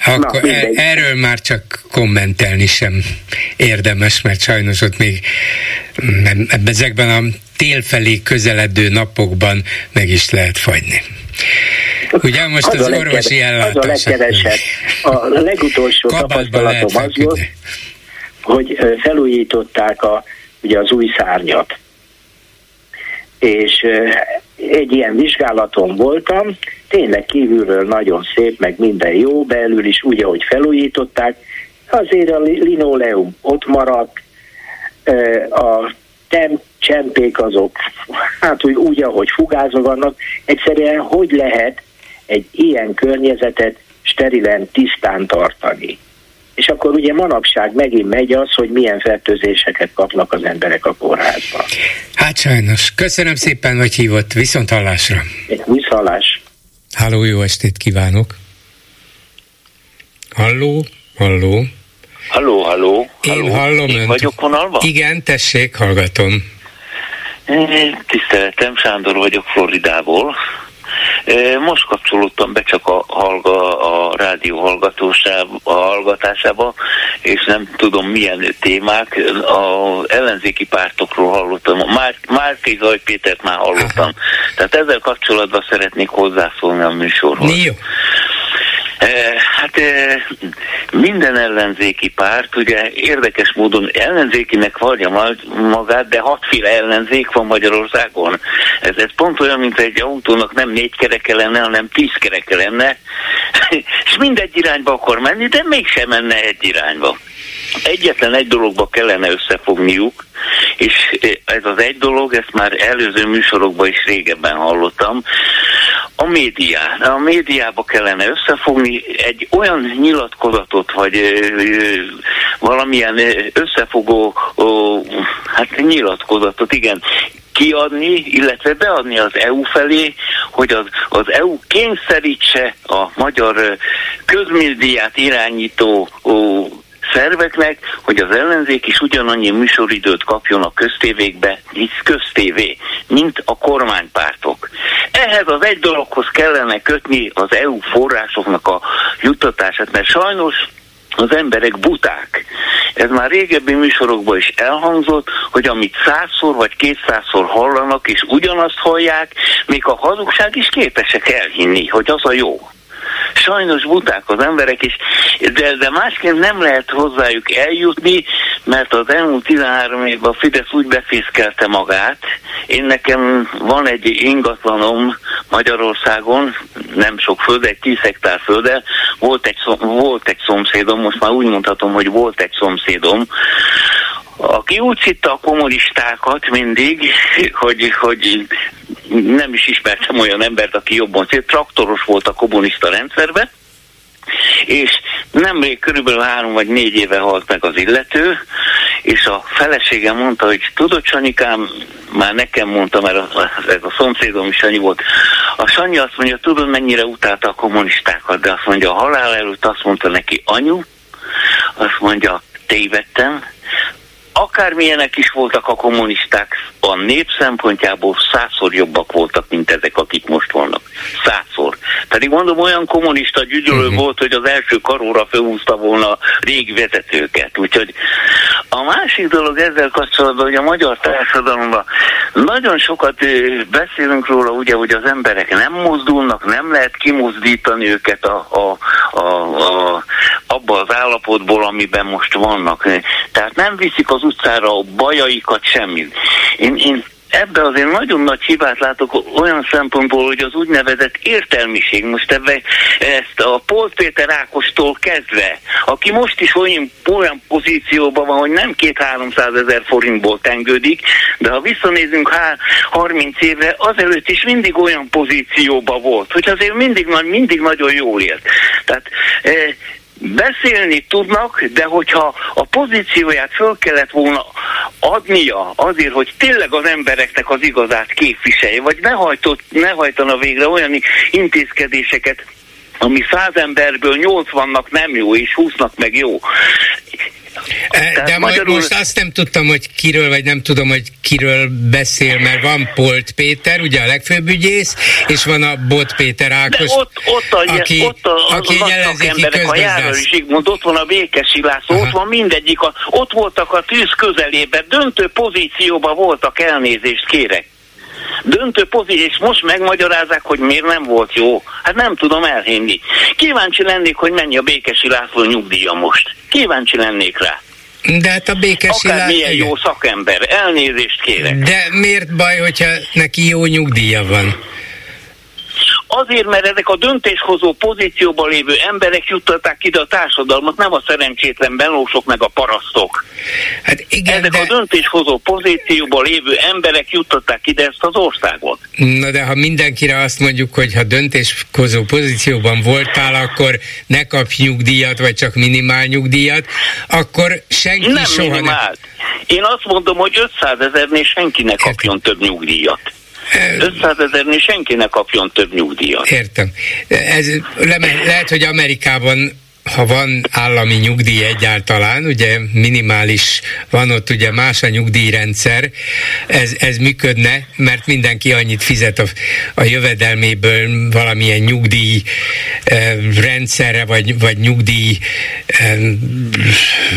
Akkor Na, er, erről már csak kommentelni sem érdemes, mert sajnos ott még ezekben a tél felé közeledő napokban meg is lehet fagyni. Ugye most az, az orvosi ellátás. Az a legkevesebb. A legutolsó tapasztalatom az volt, hogy felújították a ugye az új szárnyat. És egy ilyen vizsgálaton voltam, tényleg kívülről nagyon szép, meg minden jó, belül is úgy, ahogy felújították, azért a linoleum ott maradt, a tem, csempék azok, hát úgy, úgy, ahogy fugázva vannak, egyszerűen hogy lehet egy ilyen környezetet sterilen, tisztán tartani. És akkor ugye manapság megint megy az, hogy milyen fertőzéseket kapnak az emberek a kórházban. Hát sajnos. Köszönöm szépen, hogy hívott. Viszont hallásra. Viszhallás. Halló, jó estét kívánok. Halló, halló. Halló, halló. Én halló. hallom Én önt. vagyok vonalban? Igen, tessék, hallgatom. Tiszteletem, Sándor vagyok Floridából. Most kapcsolódtam be csak a, hallga, a rádió hallgatósába, a hallgatásába, és nem tudom milyen témák. Az ellenzéki pártokról hallottam. Már, Márki Zaj Pétert már hallottam. Tehát ezzel kapcsolatban szeretnék hozzászólni a műsorhoz. Jó. Hát minden ellenzéki párt, ugye érdekes módon ellenzékinek vallja magát, de hatféle ellenzék van Magyarországon. Ez, ez pont olyan, mint egy autónak nem négy kereke lenne, hanem tíz kereke lenne, és mindegy irányba akar menni, de mégsem menne egy irányba egyetlen egy dologba kellene összefogniuk, és ez az egy dolog, ezt már előző műsorokban is régebben hallottam, a médiá. A médiába kellene összefogni egy olyan nyilatkozatot, vagy valamilyen összefogó hát nyilatkozatot, igen, kiadni, illetve beadni az EU felé, hogy az, az EU kényszerítse a magyar közmédiát irányító szerveknek, hogy az ellenzék is ugyanannyi műsoridőt kapjon a köztévékbe, hisz köztévé, mint a kormánypártok. Ehhez az egy dologhoz kellene kötni az EU forrásoknak a juttatását, mert sajnos az emberek buták. Ez már régebbi műsorokban is elhangzott, hogy amit százszor vagy kétszázszor hallanak, és ugyanazt hallják, még a hazugság is képesek elhinni, hogy az a jó. Sajnos buták az emberek is, de, de másként nem lehet hozzájuk eljutni, mert az elmúlt 13 évben a Fidesz úgy befészkelte magát. Én nekem van egy ingatlanom Magyarországon, nem sok föld, egy 10 hektár földel, volt egy, volt egy szomszédom, most már úgy mondhatom, hogy volt egy szomszédom, aki úgy hitte a kommunistákat mindig, hogy, hogy nem is ismertem olyan embert, aki jobban szét, traktoros volt a kommunista rendszerben, és nemrég körülbelül három vagy négy éve halt meg az illető, és a felesége mondta, hogy tudod Sanyikám, már nekem mondta, mert a, a, ez a szomszédom is Sanyi volt. A Sanyi azt mondja, tudod mennyire utálta a kommunistákat, de azt mondja, a halál előtt azt mondta neki, anyu, azt mondja, tévedtem, akármilyenek is voltak a kommunisták, a nép szempontjából százszor jobbak voltak, mint ezek, akik most vannak. Százszor. Pedig mondom, olyan kommunista gyűjtő uh-huh. volt, hogy az első karóra felhúzta volna a régi vezetőket. Úgyhogy a másik dolog ezzel kapcsolatban, hogy a magyar társadalomban nagyon sokat beszélünk róla, ugye, hogy az emberek nem mozdulnak, nem lehet kimozdítani őket a, a, a, a, abba az állapotból, amiben most vannak. Tehát nem viszik az utcára a bajaikat, semmit. Én, én ebbe azért nagyon nagy hibát látok olyan szempontból, hogy az úgynevezett értelmiség, most ebbe ezt a Polt Péter Ákostól kezdve, aki most is olyan, olyan pozícióban van, hogy nem két-háromszáz ezer forintból tengődik, de ha visszanézünk há, 30 évre, azelőtt is mindig olyan pozícióban volt, hogy azért mindig, mindig nagyon jól élt. Tehát eh, beszélni tudnak, de hogyha a pozícióját föl kellett volna adnia azért, hogy tényleg az embereknek az igazát képviselje, vagy ne, hajtott, ne hajtana végre olyan intézkedéseket, ami száz emberből nyolc vannak nem jó, és húsznak meg jó. E, de magyarul... most azt nem tudtam, hogy kiről, vagy nem tudom, hogy kiről beszél, mert van Polt Péter, ugye a legfőbb ügyész, és van a Bot Péter Ákos, de ott, ott a, aki, ott a, aki a emberek, a Járai Zsigmond, ott van a Békesi László, ott van mindegyik, a, ott voltak a tűz közelében, döntő pozícióban voltak, elnézést kérek döntő pozíció, és most megmagyarázzák, hogy miért nem volt jó. Hát nem tudom elhinni. Kíváncsi lennék, hogy mennyi a Békesi László nyugdíja most. Kíváncsi lennék rá. De hát a Békesi Akár milyen jó szakember, elnézést kérek. De miért baj, hogyha neki jó nyugdíja van? Azért, mert ezek a döntéshozó pozícióban lévő emberek juttatták ide a társadalmat, nem a szerencsétlen belósok meg a parasztok. Hát igen, ezek de... a döntéshozó pozícióban lévő emberek juttatták ide ezt az országot. Na de ha mindenkire azt mondjuk, hogy ha döntéshozó pozícióban voltál, akkor ne kapj nyugdíjat, vagy csak minimál nyugdíjat, akkor senki nem soha minimál. nem... Én azt mondom, hogy 500 ezernél senki ne kapjon több nyugdíjat. 500 ezernél senki ne kapjon több nyugdíjat. Értem. Ez le, lehet, hogy Amerikában ha van állami nyugdíj egyáltalán, ugye minimális, van ott ugye más a nyugdíjrendszer, ez, ez működne, mert mindenki annyit fizet a, a jövedelméből valamilyen nyugdíj eh, rendszerre, vagy, vagy nyugdíj eh,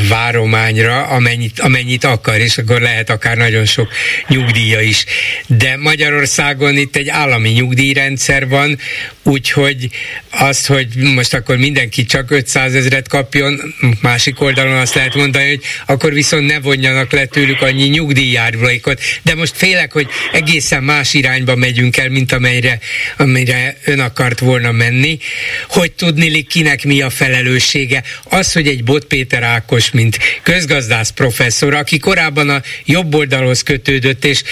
várományra, amennyit, amennyit akar, és akkor lehet akár nagyon sok nyugdíja is. De Magyarországon itt egy állami nyugdíjrendszer van, úgyhogy az, hogy most akkor mindenki csak 500 ezeret kapjon, másik oldalon azt lehet mondani, hogy akkor viszont ne vonjanak le tőlük annyi nyugdíjjárulékot. De most félek, hogy egészen más irányba megyünk el, mint amelyre, amire ön akart volna menni. Hogy tudni, kinek mi a felelőssége? Az, hogy egy Bot Péter Ákos, mint közgazdász professzor, aki korábban a jobb oldalhoz kötődött, és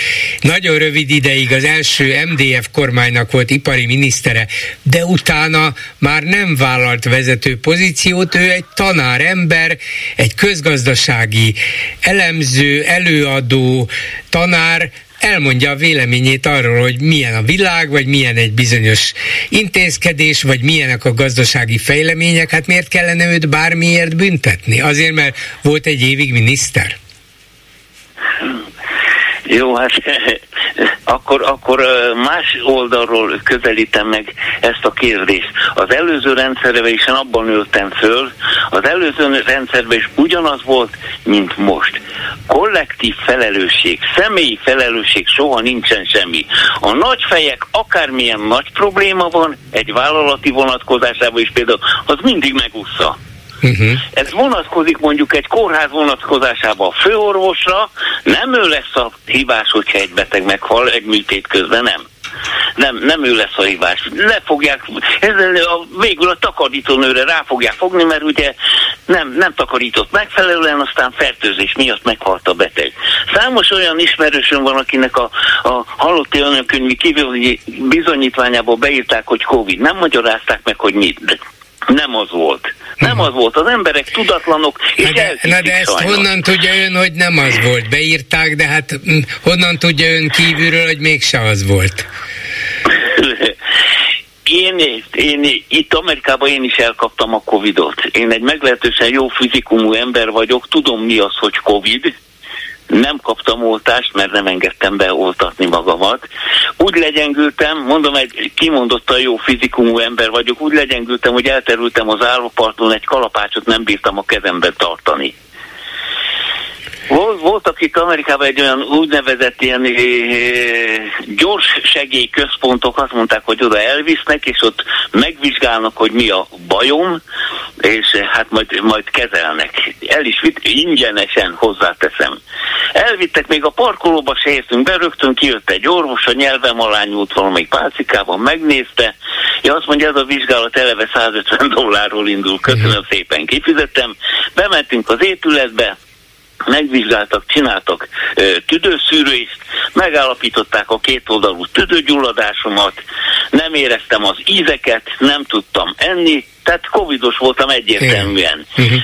nagyon rövid ideig az első MDF kormánynak volt ipari minisztere, de utána már nem vállalt vezető pozíciót, ő egy tanár ember, egy közgazdasági elemző, előadó, tanár, elmondja a véleményét arról, hogy milyen a világ, vagy milyen egy bizonyos intézkedés, vagy milyenek a gazdasági fejlemények, hát miért kellene őt bármiért büntetni? Azért, mert volt egy évig miniszter? Jó, hát akkor, akkor más oldalról közelítem meg ezt a kérdést. Az előző rendszerben is abban nőttem föl, az előző rendszerben is ugyanaz volt, mint most. Kollektív felelősség, személyi felelősség soha nincsen semmi. A nagy fejek, akármilyen nagy probléma van, egy vállalati vonatkozásában is például, az mindig megúszza. Uh-huh. Ez vonatkozik mondjuk egy kórház vonatkozásában a főorvosra, nem ő lesz a hibás, hogyha egy beteg meghal egy műtét közben, nem. Nem, nem ő lesz a hibás. Le fogják, ezzel a, végül a takarítónőre rá fogják fogni, mert ugye nem, nem takarított megfelelően, aztán fertőzés miatt meghalt a beteg. Számos olyan ismerősöm van, akinek a, a halotti önkönyvi bizonyítványából beírták, hogy Covid. Nem magyarázták meg, hogy mit. Nem az volt. Nem az volt. Az emberek tudatlanok, és na de, na de ezt sajnos. honnan tudja ön, hogy nem az volt? Beírták, de hát hm, honnan tudja ön kívülről, hogy mégse az volt? Én, én itt Amerikában én is elkaptam a Covidot. Én egy meglehetősen jó fizikumú ember vagyok, tudom mi az, hogy Covid, nem kaptam oltást, mert nem engedtem beoltatni magamat. Úgy legyengültem, mondom, egy kimondottan jó fizikumú ember vagyok, úgy legyengültem, hogy elterültem az állóparton, egy kalapácsot nem bírtam a kezemben tartani. Volt, voltak itt Amerikában egy olyan úgynevezett ilyen e, gyors segélyközpontok, azt mondták, hogy oda elvisznek, és ott megvizsgálnak, hogy mi a bajom, és hát majd, majd kezelnek. El is vitt, ingyenesen hozzáteszem. Elvittek, még a parkolóba se értünk be, rögtön kijött egy orvos, a nyelvem alá nyúlt valamelyik pálcikában, megnézte, ja azt mondja, ez a vizsgálat eleve 150 dollárról indul, köszönöm uh-huh. szépen, kifizettem, bementünk az épületbe, megvizsgáltak, csináltak tüdőszűrést, megállapították a kétoldalú tüdőgyulladásomat, nem éreztem az ízeket, nem tudtam enni, tehát covidos voltam egyértelműen. Uh-huh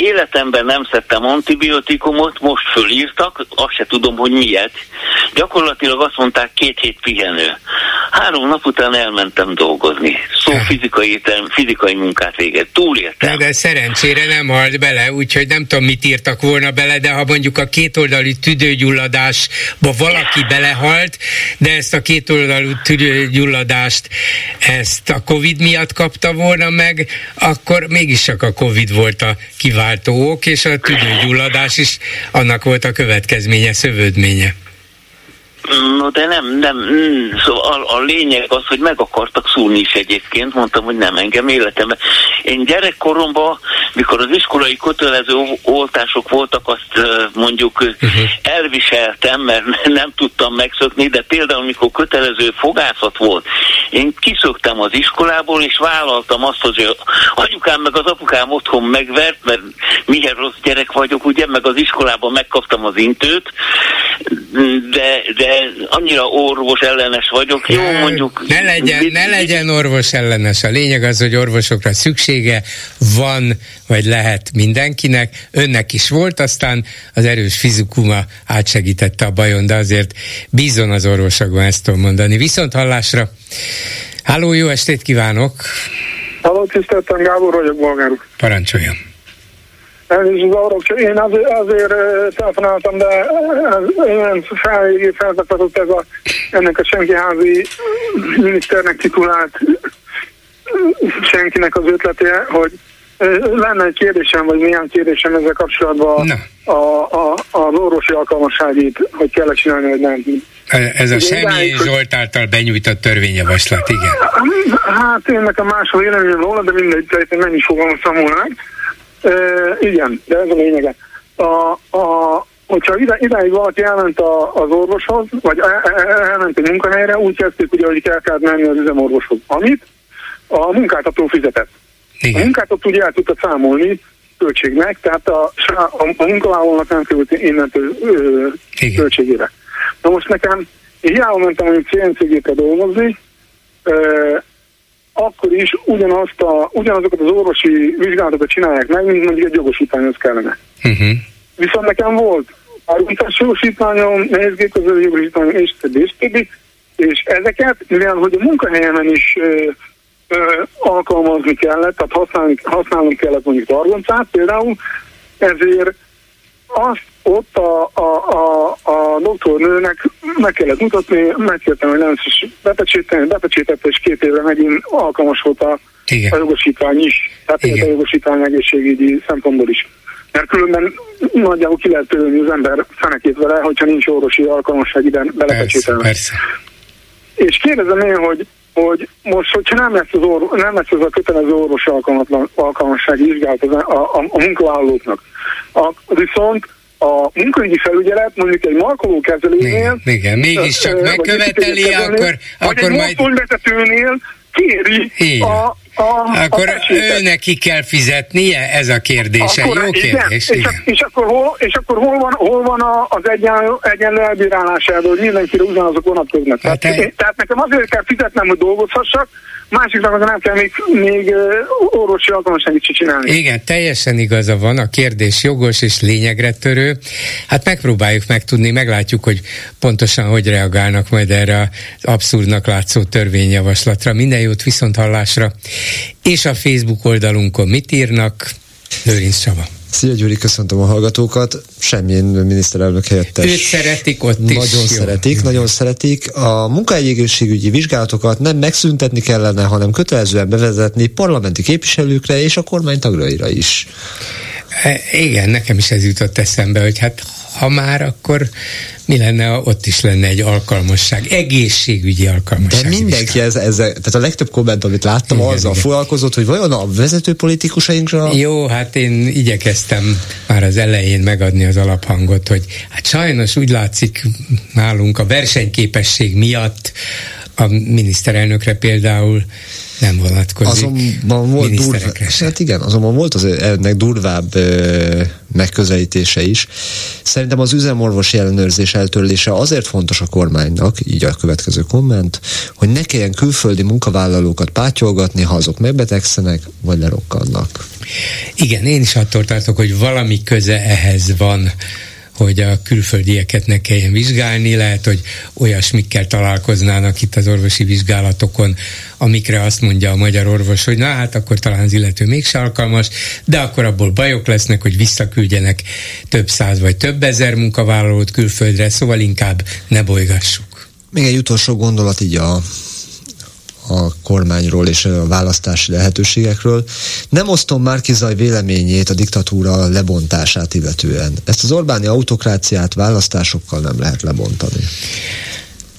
életemben nem szedtem antibiotikumot, most fölírtak, azt se tudom, hogy miért. Gyakorlatilag azt mondták két hét pihenő. Három nap után elmentem dolgozni. Szó fizikai, étel, fizikai munkát véget. Túléltem. De, de szerencsére nem halt bele, úgyhogy nem tudom, mit írtak volna bele, de ha mondjuk a kétoldalú tüdőgyulladásba valaki belehalt, de ezt a kétoldalú tüdőgyulladást ezt a Covid miatt kapta volna meg, akkor mégis csak a Covid volt a kiváló kiváltó ok, és a tüdőgyulladás is annak volt a következménye, szövődménye. No de nem, nem, mm, szóval a, a lényeg az, hogy meg akartak szúrni is egyébként, mondtam, hogy nem engem életemben. Én gyerekkoromban, mikor az iskolai kötelező oltások voltak, azt mondjuk uh-huh. elviseltem, mert nem tudtam megszokni, de például mikor kötelező fogászat volt, én kiszöktem az iskolából, és vállaltam azt, hogy anyukám meg az apukám otthon megvert, mert milyen rossz gyerek vagyok, ugye, meg az iskolában megkaptam az intőt, de, de annyira orvos ellenes vagyok, jó mondjuk... Ne legyen, ne legyen orvos ellenes, a lényeg az, hogy orvosokra szüksége van, vagy lehet mindenkinek, önnek is volt, aztán az erős fizikuma átsegítette a bajon, de azért bízon az orvosokban ezt tudom mondani. Viszont hallásra! Háló, jó estét kívánok! Halló, tiszteltem, Gábor vagyok, bolgár Parancsoljon. Elnézést zavarok, én azért, azért telefonáltam, de ilyen felzakatott ez a, ennek a senkiházi miniszternek titulált senkinek az ötlete, hogy lenne egy kérdésem, vagy milyen kérdésem ezzel kapcsolatban a, a, az orvosi alkalmasságit, hogy kell csinálni, vagy nem. Ez a Semmi Zsolt által benyújtott törvényjavaslat, igen. Hát én nekem más a véleményem róla, de mindegy, tehát nem is fogalmaztam volna. E, igen, de ez a lényege. A, a, hogyha ide, idáig valaki elment a, az orvoshoz, vagy elment a munkahelyre, úgy kezdték ugye, hogy el kellett menni az üzemorvoshoz. Amit a munkáltató fizetett. Igen. A munkáltató ugye el tudta számolni költségnek, tehát a, a, a munkavállalónak nem került innentől ö, költségére. Na most nekem, én hiába mentem mondjuk CNCG-re dolgozni, ö, akkor is ugyanazt a, ugyanazokat az orvosi vizsgálatokat csinálják meg, mint mondjuk egy jogosítványhoz kellene. Uh-huh. Viszont nekem volt árultás jogosítványom, nehézgépkező jogosítványom, és többi, és többi, és ezeket, mivel hogy a munkahelyemen is ö, ö, alkalmazni kellett, tehát használni, használni kellett mondjuk targoncát például, ezért azt ott a, a, a, a doktornőnek meg kellett mutatni, megkértem, hogy nem is bepecséteni, bepecsétette, és két évre megint alkalmas volt a, a jogosítvány is, tehát Igen. a jogosítvány egészségügyi szempontból is. Mert különben nagyjából ki lehet törölni az ember fenekét vele, hogyha nincs orvosi alkalmasság ide belepecsételni. Persze, persze. És kérdezem én, hogy hogy most, hogyha nem lesz az, orvo, nem lesz az a kötelező orvosi alkalmassági vizsgálat a, a, a munkavállalóknak, a, viszont a munkaügyi felügyelet mondjuk egy markoló kezelőnél, igen, igen, mégiscsak megköveteli, akkor, akkor majd... vezetőnél kéri a, a, akkor a ő neki kell fizetnie? Ez a kérdése. Akkor, Jó kérdés. Igen. igen. És, és, akkor hol, és akkor hol van, hol van az egyenlő, egyenlő elbírálásában, hogy mindenkire ugyanazok vonatkoznak. Hát tehát, te... tehát nekem azért kell fizetnem, hogy dolgozhassak, másiknak az nem kell még, még orvosi alkalmasságit csinálni. Igen, teljesen igaza van, a kérdés jogos és lényegre törő. Hát megpróbáljuk megtudni, meglátjuk, hogy pontosan hogy reagálnak majd erre az abszurdnak látszó törvényjavaslatra. Minden jót viszont hallásra. És a Facebook oldalunkon mit írnak? Lőrinc Csaba. Szia Gyuri, köszöntöm a hallgatókat. Semmilyen miniszterelnök helyettes. Őt szeretik ott Nagyon is. szeretik, jó. nagyon szeretik. A munkaegészségügyi vizsgálatokat nem megszüntetni kellene, hanem kötelezően bevezetni parlamenti képviselőkre és a kormány tagraira is. E, igen, nekem is ez jutott eszembe, hogy hát ha már, akkor mi lenne, ott is lenne egy alkalmasság, egészségügyi alkalmasság. De mindenki ez, ez, tehát a legtöbb komment, amit láttam, igen, azzal igen. foglalkozott, hogy vajon a vezető politikusainkra... Jó, hát én igyekeztem már az elején megadni az alaphangot, hogy hát sajnos úgy látszik nálunk a versenyképesség miatt a miniszterelnökre például nem vonatkozik. Azonban volt durva, hát igen, azonban volt az ennek durvább ö, megközelítése is. Szerintem az üzemorvosi ellenőrzés eltörlése azért fontos a kormánynak, így a következő komment, hogy ne kelljen külföldi munkavállalókat pátyolgatni, ha azok megbetegszenek, vagy lerokkannak. Igen, én is attól tartok, hogy valami köze ehhez van hogy a külföldieket ne kelljen vizsgálni, lehet, hogy olyasmikkel találkoznának itt az orvosi vizsgálatokon, amikre azt mondja a magyar orvos, hogy na hát akkor talán az illető mégse alkalmas, de akkor abból bajok lesznek, hogy visszaküldjenek több száz vagy több ezer munkavállalót külföldre, szóval inkább ne bolygassuk. Még egy utolsó gondolat így a a kormányról és a választási lehetőségekről. Nem osztom Márkizaj véleményét a diktatúra lebontását illetően. Ezt az Orbáni autokráciát választásokkal nem lehet lebontani.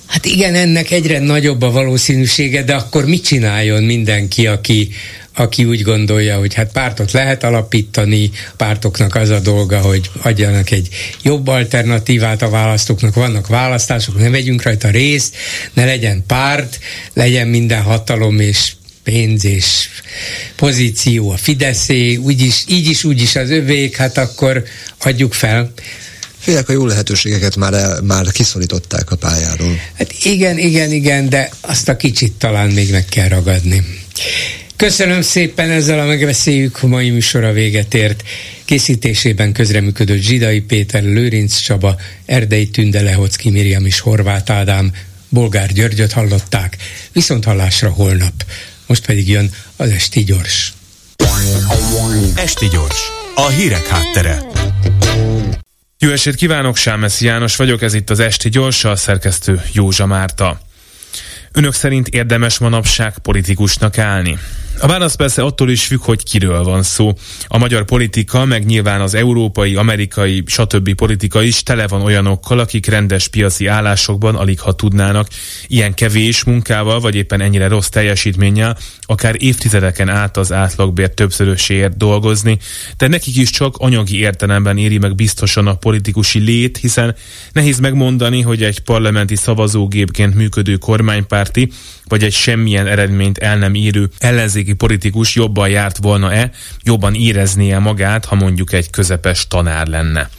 Hát igen, ennek egyre nagyobb a valószínűsége, de akkor mit csináljon mindenki, aki, aki úgy gondolja, hogy hát pártot lehet alapítani, pártoknak az a dolga, hogy adjanak egy jobb alternatívát a választóknak, vannak választások, ne vegyünk rajta részt, ne legyen párt, legyen minden hatalom és pénz és pozíció a Fideszé, úgyis, így is, úgy is az övék, hát akkor adjuk fel. Félek a jó lehetőségeket már, el, már kiszorították a pályáról. Hát igen, igen, igen, de azt a kicsit talán még meg kell ragadni. Köszönöm szépen, ezzel a megbeszéljük a mai műsora véget ért. Készítésében közreműködött Zsidai Péter, Lőrinc Csaba, Erdei Tünde, Lehocki Miriam és Horváth Ádám, Bolgár Györgyöt hallották. Viszont hallásra holnap. Most pedig jön az Esti Gyors. Esti Gyors, a hírek háttere. Jó estét kívánok, Sámeszi János vagyok, ez itt az Esti Gyors, a szerkesztő Józsa Márta. Önök szerint érdemes manapság politikusnak állni? A válasz persze attól is függ, hogy kiről van szó. A magyar politika, meg nyilván az európai, amerikai, stb. politika is tele van olyanokkal, akik rendes piaci állásokban alig ha tudnának ilyen kevés munkával, vagy éppen ennyire rossz teljesítménnyel, akár évtizedeken át az átlagbér többszöröséért dolgozni, de nekik is csak anyagi értelemben éri meg biztosan a politikusi lét, hiszen nehéz megmondani, hogy egy parlamenti szavazógépként működő kormánypárti, vagy egy semmilyen eredményt el nem írő ellenzéki politikus jobban járt volna-e, jobban éreznie magát, ha mondjuk egy közepes tanár lenne.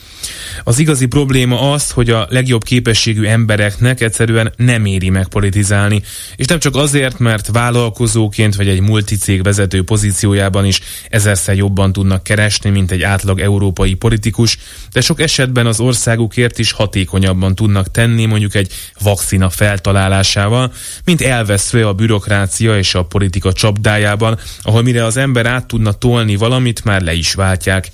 Az igazi probléma az, hogy a legjobb képességű embereknek egyszerűen nem éri meg politizálni. És nem csak azért, mert vállalkozóként vagy egy multicég vezető pozíciójában is ezerszer jobban tudnak keresni, mint egy átlag európai politikus, de sok esetben az országukért is hatékonyabban tudnak tenni mondjuk egy vakcina feltalálásával, mint elveszve a bürokrácia és a politika csapdájában, ahol mire az ember át tudna tolni valamit, már le is váltják.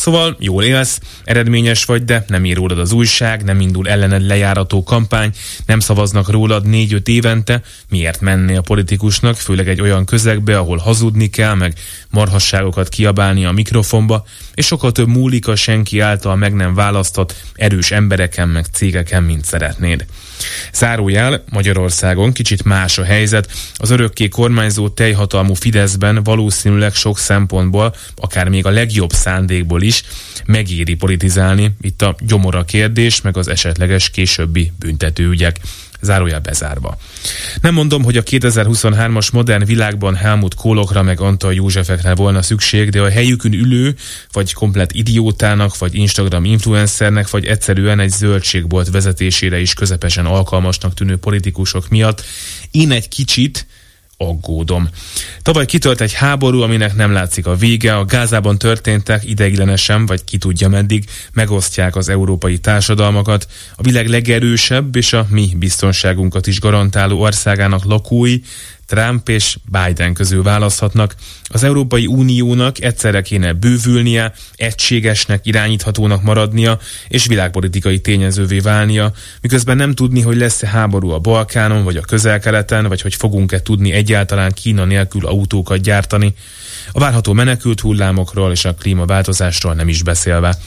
Szóval jól élsz, eredményes vagy, de nem ír rólad az újság, nem indul ellened lejárató kampány, nem szavaznak rólad négy-öt évente, miért menni a politikusnak, főleg egy olyan közegbe, ahol hazudni kell, meg marhasságokat kiabálni a mikrofonba, és sokkal több múlik a senki által meg nem választott erős embereken, meg cégeken, mint szeretnéd. Zárójel, Magyarországon kicsit más a helyzet. Az örökké kormányzó teljhatalmú Fideszben valószínűleg sok szempontból, akár még a legjobb szándékból is megéri politizálni. Itt a gyomora kérdés, meg az esetleges későbbi büntetőügyek zárójel bezárva. Nem mondom, hogy a 2023-as modern világban Helmut Kólokra meg Antal Józsefekre volna szükség, de a helyükön ülő, vagy komplet idiótának, vagy Instagram influencernek, vagy egyszerűen egy zöldségbolt vezetésére is közepesen alkalmasnak tűnő politikusok miatt én egy kicsit aggódom. Tavaly kitölt egy háború, aminek nem látszik a vége, a Gázában történtek ideiglenesen, vagy ki tudja meddig, megosztják az európai társadalmakat, a világ legerősebb és a mi biztonságunkat is garantáló országának lakói Trump és Biden közül választhatnak. Az Európai Uniónak egyszerre kéne bővülnie, egységesnek, irányíthatónak maradnia, és világpolitikai tényezővé válnia, miközben nem tudni, hogy lesz-e háború a Balkánon, vagy a közel-keleten, vagy hogy fogunk-e tudni egyáltalán Kína nélkül autókat gyártani. A várható menekült hullámokról és a klímaváltozásról nem is beszélve.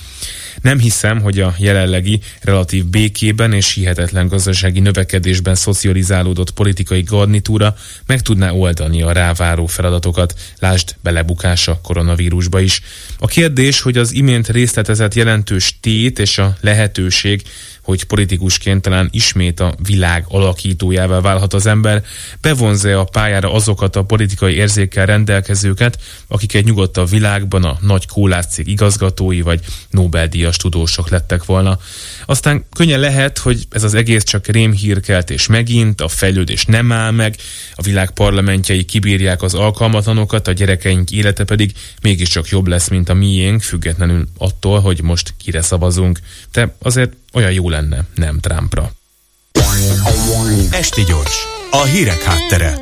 Nem hiszem, hogy a jelenlegi relatív békében és hihetetlen gazdasági növekedésben szocializálódott politikai garnitúra meg tudná oldani a ráváró feladatokat, lásd belebukása koronavírusba is. A kérdés, hogy az imént részletezett jelentős tét és a lehetőség hogy politikusként talán ismét a világ alakítójává válhat az ember, bevonza a pályára azokat a politikai érzékkel rendelkezőket, akik egy nyugodtabb világban a nagy kólátszék igazgatói vagy Nobel-díjas tudósok lettek volna. Aztán könnyen lehet, hogy ez az egész csak rémhírkelt és megint, a fejlődés nem áll meg, a világ parlamentjei kibírják az alkalmatlanokat, a gyerekeink élete pedig mégiscsak jobb lesz, mint a miénk, függetlenül attól, hogy most kire szavazunk. De azért olyan jó lenne, nem Trumpra. Esti gyors, a hírek háttere.